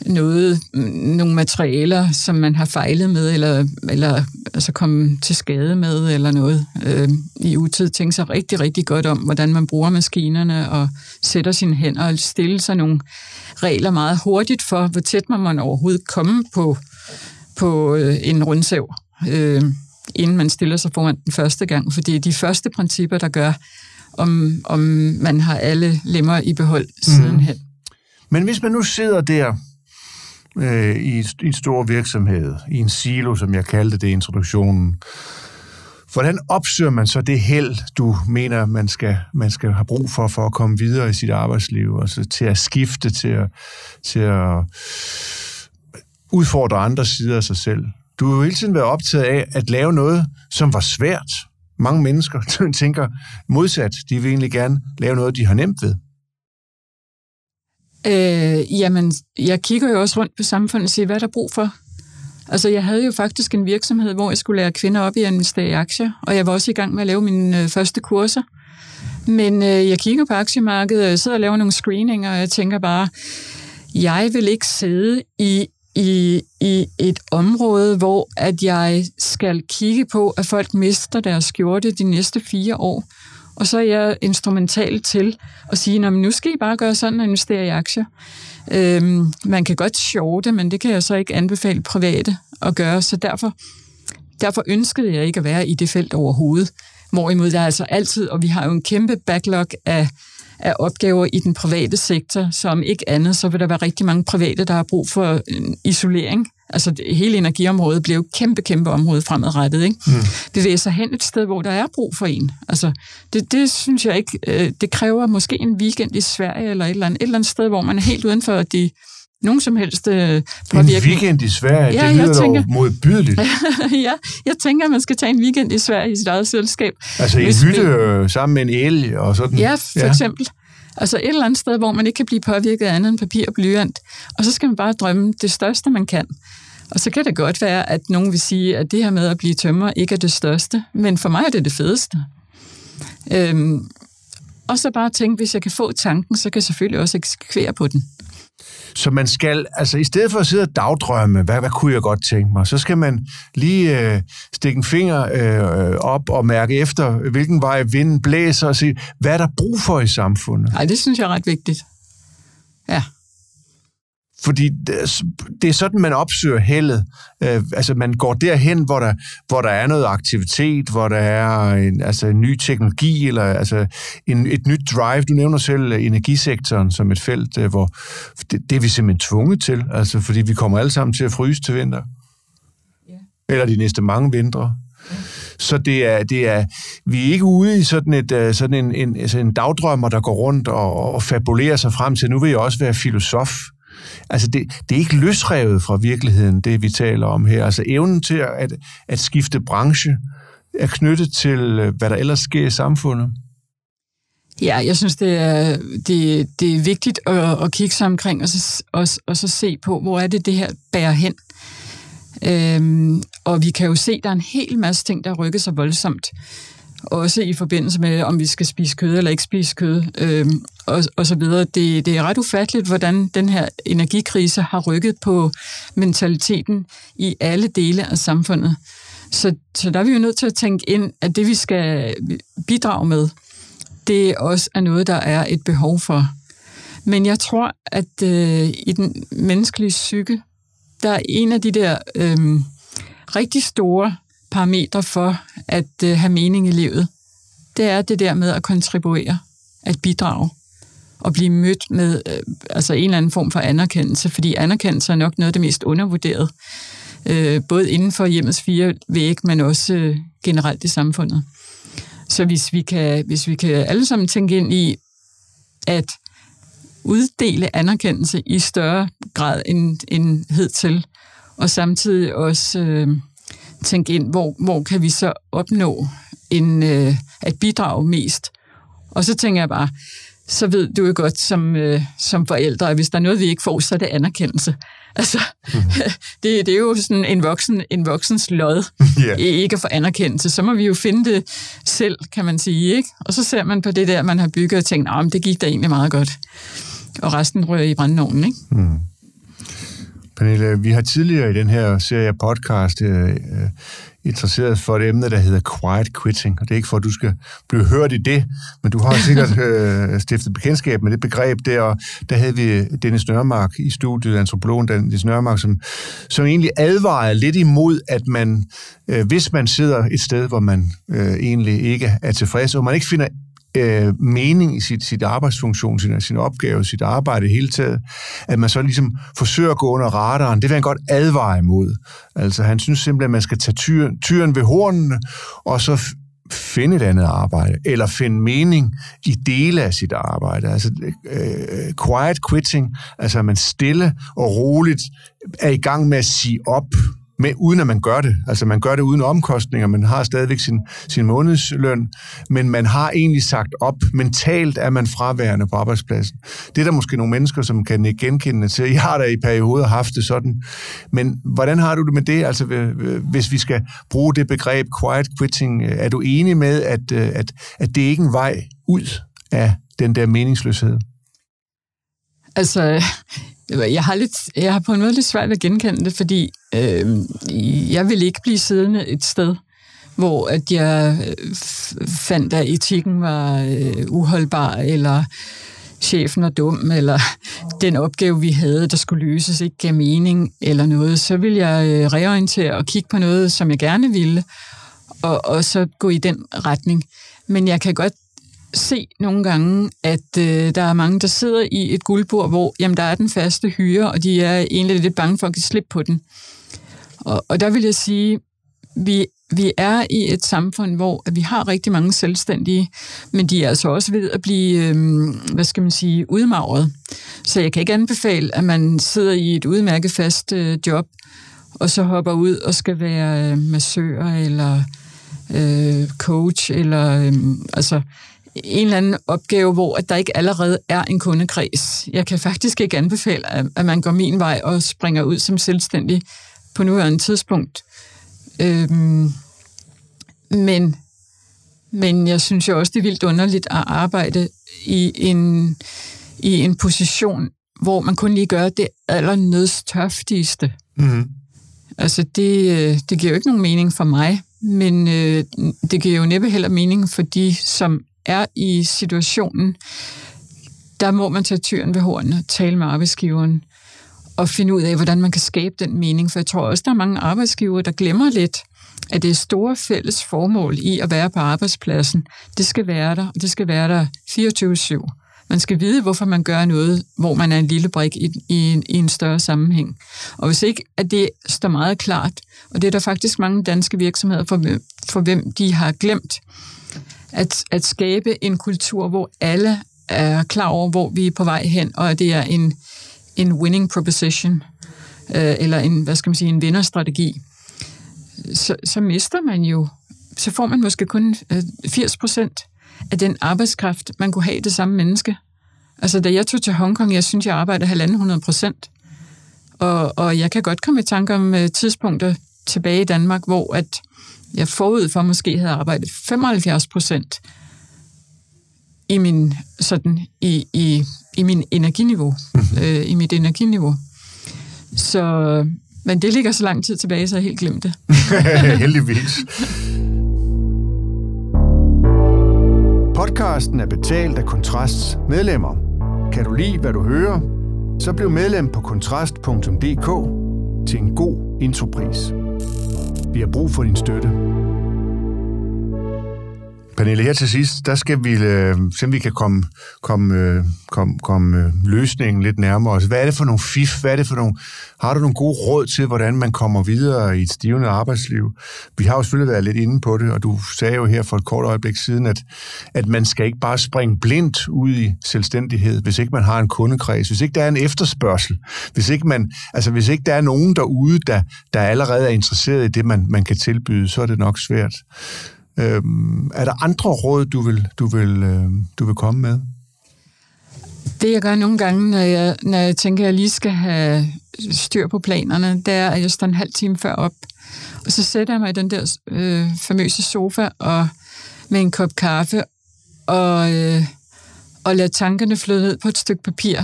noget, mm, nogle materialer, som man har fejlet med, eller, eller altså komme til skade med, eller noget øh, i utid. Tænke sig rigtig, rigtig godt om, hvordan man bruger maskinerne, og sætter sine hænder, og stille sig nogle regler meget hurtigt for, hvor tæt man, man overhovedet komme på, på øh, en rundsav, øh, inden man stiller sig foran den første gang. Fordi de første principper, der gør, om, om man har alle lemmer i behold mm. sidenhen. Men hvis man nu sidder der øh, i, i en stor virksomhed, i en silo, som jeg kaldte det i introduktionen, hvordan opsøger man så det held, du mener, man skal, man skal have brug for, for at komme videre i sit arbejdsliv, altså til at skifte, til at, til at udfordre andre sider af sig selv? Du har jo hele tiden været optaget af at lave noget, som var svært. Mange mennesker [LAUGHS] tænker modsat. De vil egentlig gerne lave noget, de har nemt ved. Øh, jamen, jeg kigger jo også rundt på samfundet og siger, hvad er der brug for? Altså, jeg havde jo faktisk en virksomhed, hvor jeg skulle lære kvinder op i at investere i aktier, og jeg var også i gang med at lave mine øh, første kurser. Men øh, jeg kigger på aktiemarkedet, og jeg sidder og laver nogle screeninger, og jeg tænker bare, jeg vil ikke sidde i, i, i et område, hvor at jeg skal kigge på, at folk mister deres skjorte de næste fire år og så er jeg instrumental til at sige, at nu skal I bare gøre sådan og investere i aktier. Øhm, man kan godt shorte, men det kan jeg så ikke anbefale private at gøre, så derfor, derfor ønskede jeg ikke at være i det felt overhovedet. Hvorimod der er altså altid, og vi har jo en kæmpe backlog af, af opgaver i den private sektor, som ikke andet, så vil der være rigtig mange private, der har brug for isolering Altså hele energiområdet bliver jo et kæmpe, kæmpe område fremadrettet. Ikke? Mm. Bevæge sig hen et sted, hvor der er brug for en. Altså det, det synes jeg ikke, øh, det kræver måske en weekend i Sverige eller et eller andet, et eller andet sted, hvor man er helt uden for de nogen som helst øh, påvirkning. En weekend i Sverige, ja, det lyder tænker, dog modbydeligt. [LAUGHS] ja, jeg tænker, at man skal tage en weekend i Sverige i sit eget selskab. Altså en hytte vi... Sammen med en el og sådan? Ja, for ja. eksempel. Altså et eller andet sted, hvor man ikke kan blive påvirket af andet end papir og blyant. Og så skal man bare drømme det største, man kan. Og så kan det godt være, at nogen vil sige, at det her med at blive tømmer ikke er det største, men for mig er det det fedeste. Øhm, og så bare tænke, hvis jeg kan få tanken, så kan jeg selvfølgelig også eksekvere på den. Så man skal, altså i stedet for at sidde og dagdrømme, hvad, hvad kunne jeg godt tænke mig, så skal man lige øh, stikke en finger øh, op og mærke efter, hvilken vej vinden blæser, og se, hvad er der brug for i samfundet? Nej, det synes jeg er ret vigtigt. Ja. Fordi det er sådan, man opsøger heldet. Øh, altså, man går derhen, hvor der, hvor der er noget aktivitet, hvor der er en, altså, en ny teknologi, eller altså, en, et nyt drive. Du nævner selv energisektoren som et felt, øh, hvor det, det er vi simpelthen tvunget til, altså, fordi vi kommer alle sammen til at fryse til vinter. Yeah. Eller de næste mange vintre. Så det er, det er, vi er ikke ude i sådan, et, øh, sådan en, en, altså en dagdrømmer, der går rundt og, og fabulerer sig frem til, nu vil jeg også være filosof. Altså, det, det er ikke løsrevet fra virkeligheden, det vi taler om her. Altså, evnen til at, at skifte branche er knyttet til, øh, hvad der ellers sker i samfundet. Ja, jeg synes, det er, det, det er vigtigt at, at kigge sig omkring og så, og, og så se på, hvor er det, det her bærer hen. Øhm, og vi kan jo se, at der er en hel masse ting, der rykker sig voldsomt også i forbindelse med, om vi skal spise kød eller ikke spise kød, øh, og, og så videre. Det, det er ret ufatteligt, hvordan den her energikrise har rykket på mentaliteten i alle dele af samfundet. Så, så der er vi jo nødt til at tænke ind, at det vi skal bidrage med, det også er noget, der er et behov for. Men jeg tror, at øh, i den menneskelige psyke, der er en af de der øh, rigtig store parametre for at øh, have mening i livet, det er det der med at kontribuere, at bidrage og blive mødt med øh, altså en eller anden form for anerkendelse, fordi anerkendelse er nok noget af det mest undervurderet, øh, både inden for hjemmets fire væg, men også øh, generelt i samfundet. Så hvis vi, kan, hvis vi kan alle sammen tænke ind i, at uddele anerkendelse i større grad end, end hidtil, og samtidig også øh, tænke ind, hvor, hvor kan vi så opnå en, øh, at bidrage mest. Og så tænker jeg bare, så ved du jo godt som, øh, som forældre, at hvis der er noget, vi ikke får, så er det anerkendelse. Altså, mm. [LAUGHS] det, det er jo sådan en, voksen, en voksens lod, [LAUGHS] yeah. ikke at få anerkendelse. Så må vi jo finde det selv, kan man sige. ikke? Og så ser man på det der, man har bygget og tænkt, at det gik da egentlig meget godt. Og resten rører i brændeovnen, ikke? Mm. Pernille, vi har tidligere i den her serie podcast øh, øh, interesseret for et emne, der hedder quiet quitting. Og det er ikke for, at du skal blive hørt i det, men du har sikkert [LAUGHS] øh, stiftet bekendtskab med det begreb der. Og der havde vi Dennis Nørmark i studiet, antropologen Dennis Nørmark, som, som egentlig advarede lidt imod, at man, øh, hvis man sidder et sted, hvor man øh, egentlig ikke er tilfreds, og man ikke finder øh, mening i sit, sit arbejdsfunktion, sin, sin opgave, sit arbejde hele taget, at man så ligesom forsøger at gå under radaren. Det vil han godt advare imod. Altså han synes simpelthen, at man skal tage tyren, tyren ved hornene, og så finde et andet arbejde, eller finde mening i dele af sit arbejde. Altså øh, quiet quitting, altså at man stille og roligt er i gang med at sige op med, uden at man gør det. Altså man gør det uden omkostninger, man har stadigvæk sin, sin månedsløn, men man har egentlig sagt op. Mentalt er man fraværende på arbejdspladsen. Det er der måske nogle mennesker, som kan ikke genkende til. Jeg har da i perioder haft det sådan. Men hvordan har du det med det? Altså hvis vi skal bruge det begreb quiet quitting, er du enig med, at, øh, at, at det ikke er en vej ud af den der meningsløshed? Altså, jeg har, lidt, jeg har på en måde lidt svært ved at genkende det, fordi øh, jeg vil ikke blive siddende et sted, hvor at jeg øh, fandt, at etikken var øh, uholdbar, eller chefen var dum, eller [LAUGHS] den opgave, vi havde, der skulle løses, ikke gav mening, eller noget, så vil jeg øh, reorientere og kigge på noget, som jeg gerne ville, og, og så gå i den retning. Men jeg kan godt se nogle gange, at øh, der er mange, der sidder i et guldbord, hvor jamen, der er den faste hyre, og de er egentlig lidt bange for at give slip på den. Og, og der vil jeg sige, vi, vi er i et samfund, hvor vi har rigtig mange selvstændige, men de er altså også ved at blive, øh, hvad skal man sige, udmagret. Så jeg kan ikke anbefale, at man sidder i et udmærket fast øh, job, og så hopper ud og skal være øh, massør eller øh, coach, eller øh, altså en eller anden opgave, hvor at der ikke allerede er en kundekreds. Jeg kan faktisk ikke anbefale, at man går min vej og springer ud som selvstændig på nuværende tidspunkt. Øhm, men, men jeg synes jo også, det er vildt underligt at arbejde i en, i en position, hvor man kun lige gør det allernødstørftigste. Mm-hmm. Altså, det, øh, det giver jo ikke nogen mening for mig, men øh, det giver jo næppe heller mening for de, som er i situationen, der må man tage tyren ved hornene, tale med arbejdsgiveren at finde ud af, hvordan man kan skabe den mening. For jeg tror også, der er mange arbejdsgivere, der glemmer lidt, at det er store fælles formål i at være på arbejdspladsen. Det skal være der, og det skal være der 24-7. Man skal vide, hvorfor man gør noget, hvor man er en lille brik i, i, i en større sammenhæng. Og hvis ikke at det står meget klart, og det er der faktisk mange danske virksomheder, for, for hvem de har glemt, at, at skabe en kultur, hvor alle er klar over, hvor vi er på vej hen, og at det er en, en winning proposition, øh, eller en, hvad skal man sige, en vinderstrategi, så, så mister man jo, så får man måske kun øh, 80 procent af den arbejdskraft, man kunne have det samme menneske. Altså, da jeg tog til Hongkong, jeg synes, jeg arbejdede 1.500 procent. Og, og jeg kan godt komme i tanke om uh, tidspunkter tilbage i Danmark, hvor at jeg forud for måske havde arbejdet 75 procent i min, sådan, i, i, i min energiniveau, øh, i mit energiniveau. Så, men det ligger så lang tid tilbage, så jeg helt glemt det. [LAUGHS] Heldigvis. Podcasten er betalt af Kontrasts medlemmer. Kan du lide, hvad du hører? Så bliv medlem på kontrast.dk til en god intropris. Vi har brug for din støtte. Pernille, her til sidst, der skal vi, øh, se vi kan komme, komme, øh, komme, komme øh, løsningen lidt nærmere os. Hvad er det for nogle fif? Hvad er det for nogle, har du nogle gode råd til, hvordan man kommer videre i et stivende arbejdsliv? Vi har jo selvfølgelig været lidt inde på det, og du sagde jo her for et kort øjeblik siden, at, at man skal ikke bare springe blindt ud i selvstændighed, hvis ikke man har en kundekreds, hvis ikke der er en efterspørgsel, hvis ikke, man, altså hvis ikke der er nogen derude, der, der allerede er interesseret i det, man, man kan tilbyde, så er det nok svært. Øhm, er der andre råd, du vil, du vil, øh, du vil komme med? Det jeg gør nogle gange, når jeg, når jeg tænker, at jeg lige skal have styr på planerne, det er, at jeg står en halv time før op. Og så sætter jeg mig i den der øh, famøse sofa og med en kop kaffe og, øh, og lader tankerne flyde ned på et stykke papir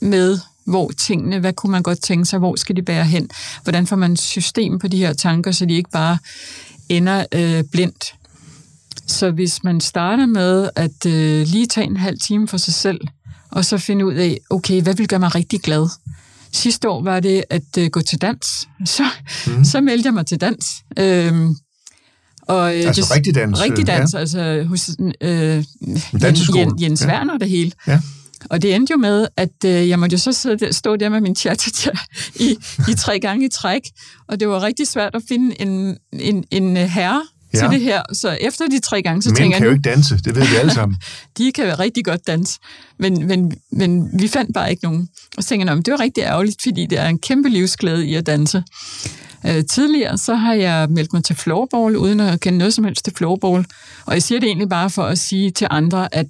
med, hvor tingene, hvad kunne man godt tænke sig, hvor skal de bære hen? Hvordan får man system på de her tanker, så de ikke bare ender øh, blindt så hvis man starter med at øh, lige tage en halv time for sig selv, og så finde ud af, okay, hvad vil gøre mig rigtig glad? Sidste år var det at øh, gå til dans. Så, mm. så meldte jeg mig til dans. Øhm, og, øh, altså det, rigtig dans? Rigtig dans, ja. altså hos øh, Jens, Jens ja. Werner det hele. Ja. Og det endte jo med, at øh, jeg måtte jo så sidde stå der med min cha i, i tre gange i træk, og det var rigtig svært at finde en, en, en herre, ja. til det her. Så efter de tre gange, så Men tænker jeg... kan jo ikke danse, det ved vi alle sammen. [LAUGHS] de kan rigtig godt danse, men, men, men vi fandt bare ikke nogen. Og så tænker jeg, det var rigtig ærgerligt, fordi det er en kæmpe livsglæde i at danse. Øh, tidligere så har jeg meldt mig til floorball, uden at kende noget som helst til floorball. Og jeg siger det egentlig bare for at sige til andre, at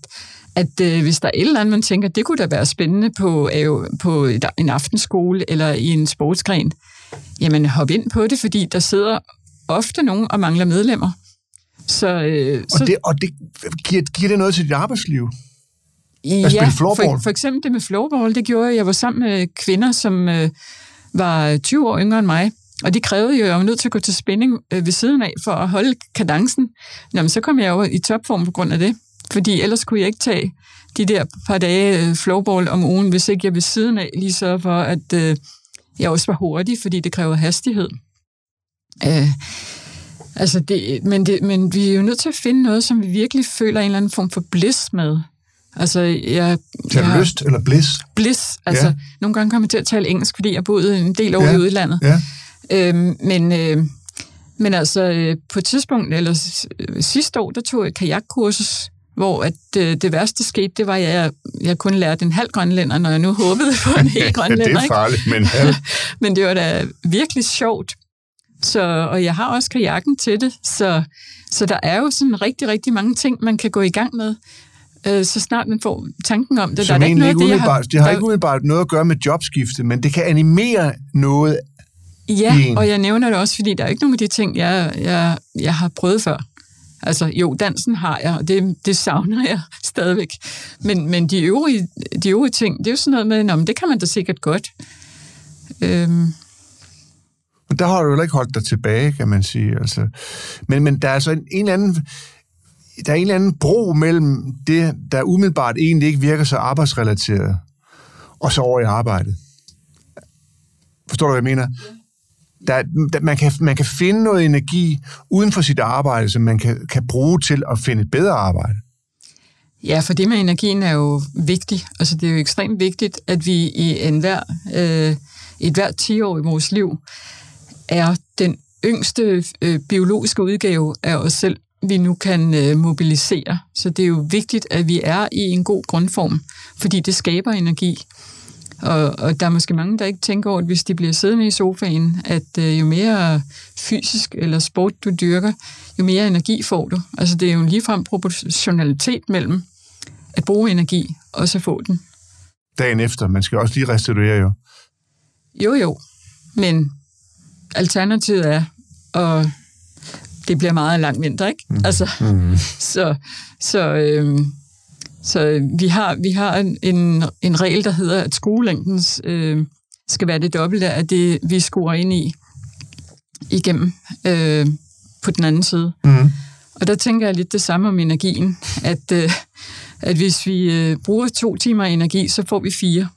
at øh, hvis der er et eller andet, man tænker, det kunne da være spændende på, øh, på en aftenskole eller i en sportsgren, jamen hop ind på det, fordi der sidder ofte nogen og mangler medlemmer. Så, øh, og, så, det, og det, giver, giver det noget til dit arbejdsliv? ja, for, for eksempel det med floorball, det gjorde jeg. Jeg var sammen med kvinder, som øh, var 20 år yngre end mig, og de krævede jo, at jeg var nødt til at gå til spænding øh, ved siden af for at holde kadencen. Jamen, så kom jeg jo i topform på grund af det, fordi ellers kunne jeg ikke tage de der par dage øh, floorball om ugen, hvis ikke jeg ved siden af lige så for, at øh, jeg også var hurtig, fordi det kræver hastighed. Øh, altså det, men, det, men vi er jo nødt til at finde noget, som vi virkelig føler en eller anden form for bliss med. Altså, jeg... Til jeg lyst eller bliss? Bliss. Altså, ja. nogle gange kommer jeg til at tale engelsk, fordi jeg boede en del år ja. i udlandet. Ja. Øhm, men, øh, men altså, øh, på et tidspunkt, eller sidste år, der tog jeg et kajakkursus, hvor at øh, det værste skete, det var, at jeg, jeg kun lærte en halv grønlænder, når jeg nu håbede på en hel [LAUGHS] grønlænder. det er farligt, men... [LAUGHS] men det var da virkelig sjovt. Så, og jeg har også kajakken til det, så, så der er jo sådan rigtig, rigtig mange ting, man kan gå i gang med, øh, så snart man får tanken om det. Som der er ikke noget, det, har, det har der, ikke umiddelbart noget at gøre med jobskifte, men det kan animere noget Ja, og jeg nævner det også, fordi der er ikke nogen af de ting, jeg, jeg, jeg har prøvet før. Altså jo, dansen har jeg, og det, det savner jeg [LAUGHS] stadigvæk. Men, men de, øvrige, de øvrige ting, det er jo sådan noget med, at det kan man da sikkert godt. Øhm, men der har du jo ikke holdt dig tilbage, kan man sige. Altså. Men, men der er altså en, en eller anden der er en eller anden bro mellem det, der umiddelbart egentlig ikke virker så arbejdsrelateret, og så over i arbejdet. Forstår du, hvad jeg mener? Der, der, man, kan, man kan finde noget energi uden for sit arbejde, som man kan, kan bruge til at finde et bedre arbejde. Ja, for det med energien er jo vigtigt. Altså, det er jo ekstremt vigtigt, at vi i enhver, øh, et hvert 10 år i vores liv er den yngste øh, biologiske udgave af os selv, vi nu kan øh, mobilisere. Så det er jo vigtigt, at vi er i en god grundform, fordi det skaber energi. Og, og der er måske mange, der ikke tænker over, at hvis de bliver siddende i sofaen, at øh, jo mere fysisk eller sport du dyrker, jo mere energi får du. Altså det er jo en ligefrem proportionalitet mellem at bruge energi og så få den. Dagen efter, man skal også lige restituere jo. Jo jo, men alternativet er at det bliver meget lang vinter, ikke? Mm. Altså, mm. [LAUGHS] så, så, øh, så vi har, vi har en, en, en regel, der hedder, at skolelængden øh, skal være det dobbelte af det, vi scorer ind i igennem øh, på den anden side. Mm. Og der tænker jeg lidt det samme om energien, at, øh, at hvis vi øh, bruger to timer energi, så får vi fire.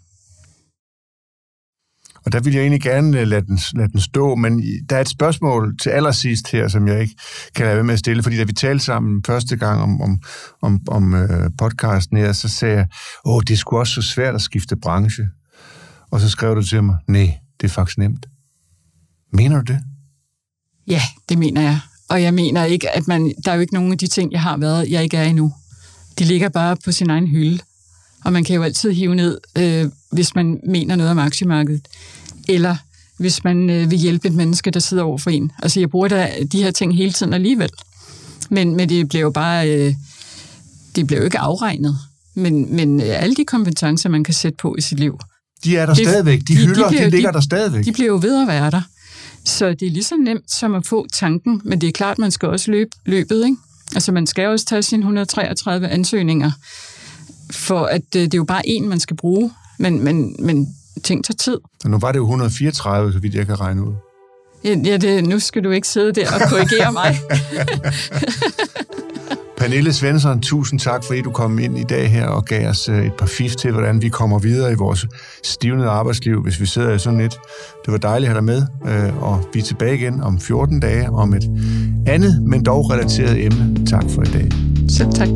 Og der vil jeg egentlig gerne øh, lade den, lade den stå, men der er et spørgsmål til allersidst her, som jeg ikke kan lade være med at stille, fordi da vi talte sammen første gang om, om, om, om øh, podcasten her, så sagde jeg, åh, det er sgu også så svært at skifte branche. Og så skrev du til mig, nej, det er faktisk nemt. Mener du det? Ja, det mener jeg. Og jeg mener ikke, at man, der er jo ikke nogen af de ting, jeg har været, jeg ikke er endnu. De ligger bare på sin egen hylde. Og man kan jo altid hive ned, øh, hvis man mener noget om aktiemarkedet. Eller hvis man øh, vil hjælpe et menneske, der sidder over for en. Altså, jeg bruger da de her ting hele tiden alligevel. Men, men det bliver jo bare... Øh, det bliver jo ikke afregnet. Men, men øh, alle de kompetencer, man kan sætte på i sit liv... De er der det, stadigvæk. De, de hylder, de, bliver, de ligger de, der stadigvæk. De bliver jo ved at være der. Så det er lige så nemt som at få tanken, men det er klart, man skal også løbe løbet, ikke? Altså man skal også tage sine 133 ansøgninger, for at øh, det er jo bare en, man skal bruge, men, men, men ting tager tid. Og nu var det jo 134, så vidt jeg kan regne ud. Ja, det, nu skal du ikke sidde der og korrigere mig. [LAUGHS] Pernille Svensson, tusind tak, fordi du kom ind i dag her og gav os øh, et par fif til, hvordan vi kommer videre i vores stivnede arbejdsliv, hvis vi sidder i sådan lidt. Det var dejligt at have dig med, øh, og vi er tilbage igen om 14 dage om et andet, men dog relateret emne. Tak for i dag. Selv tak.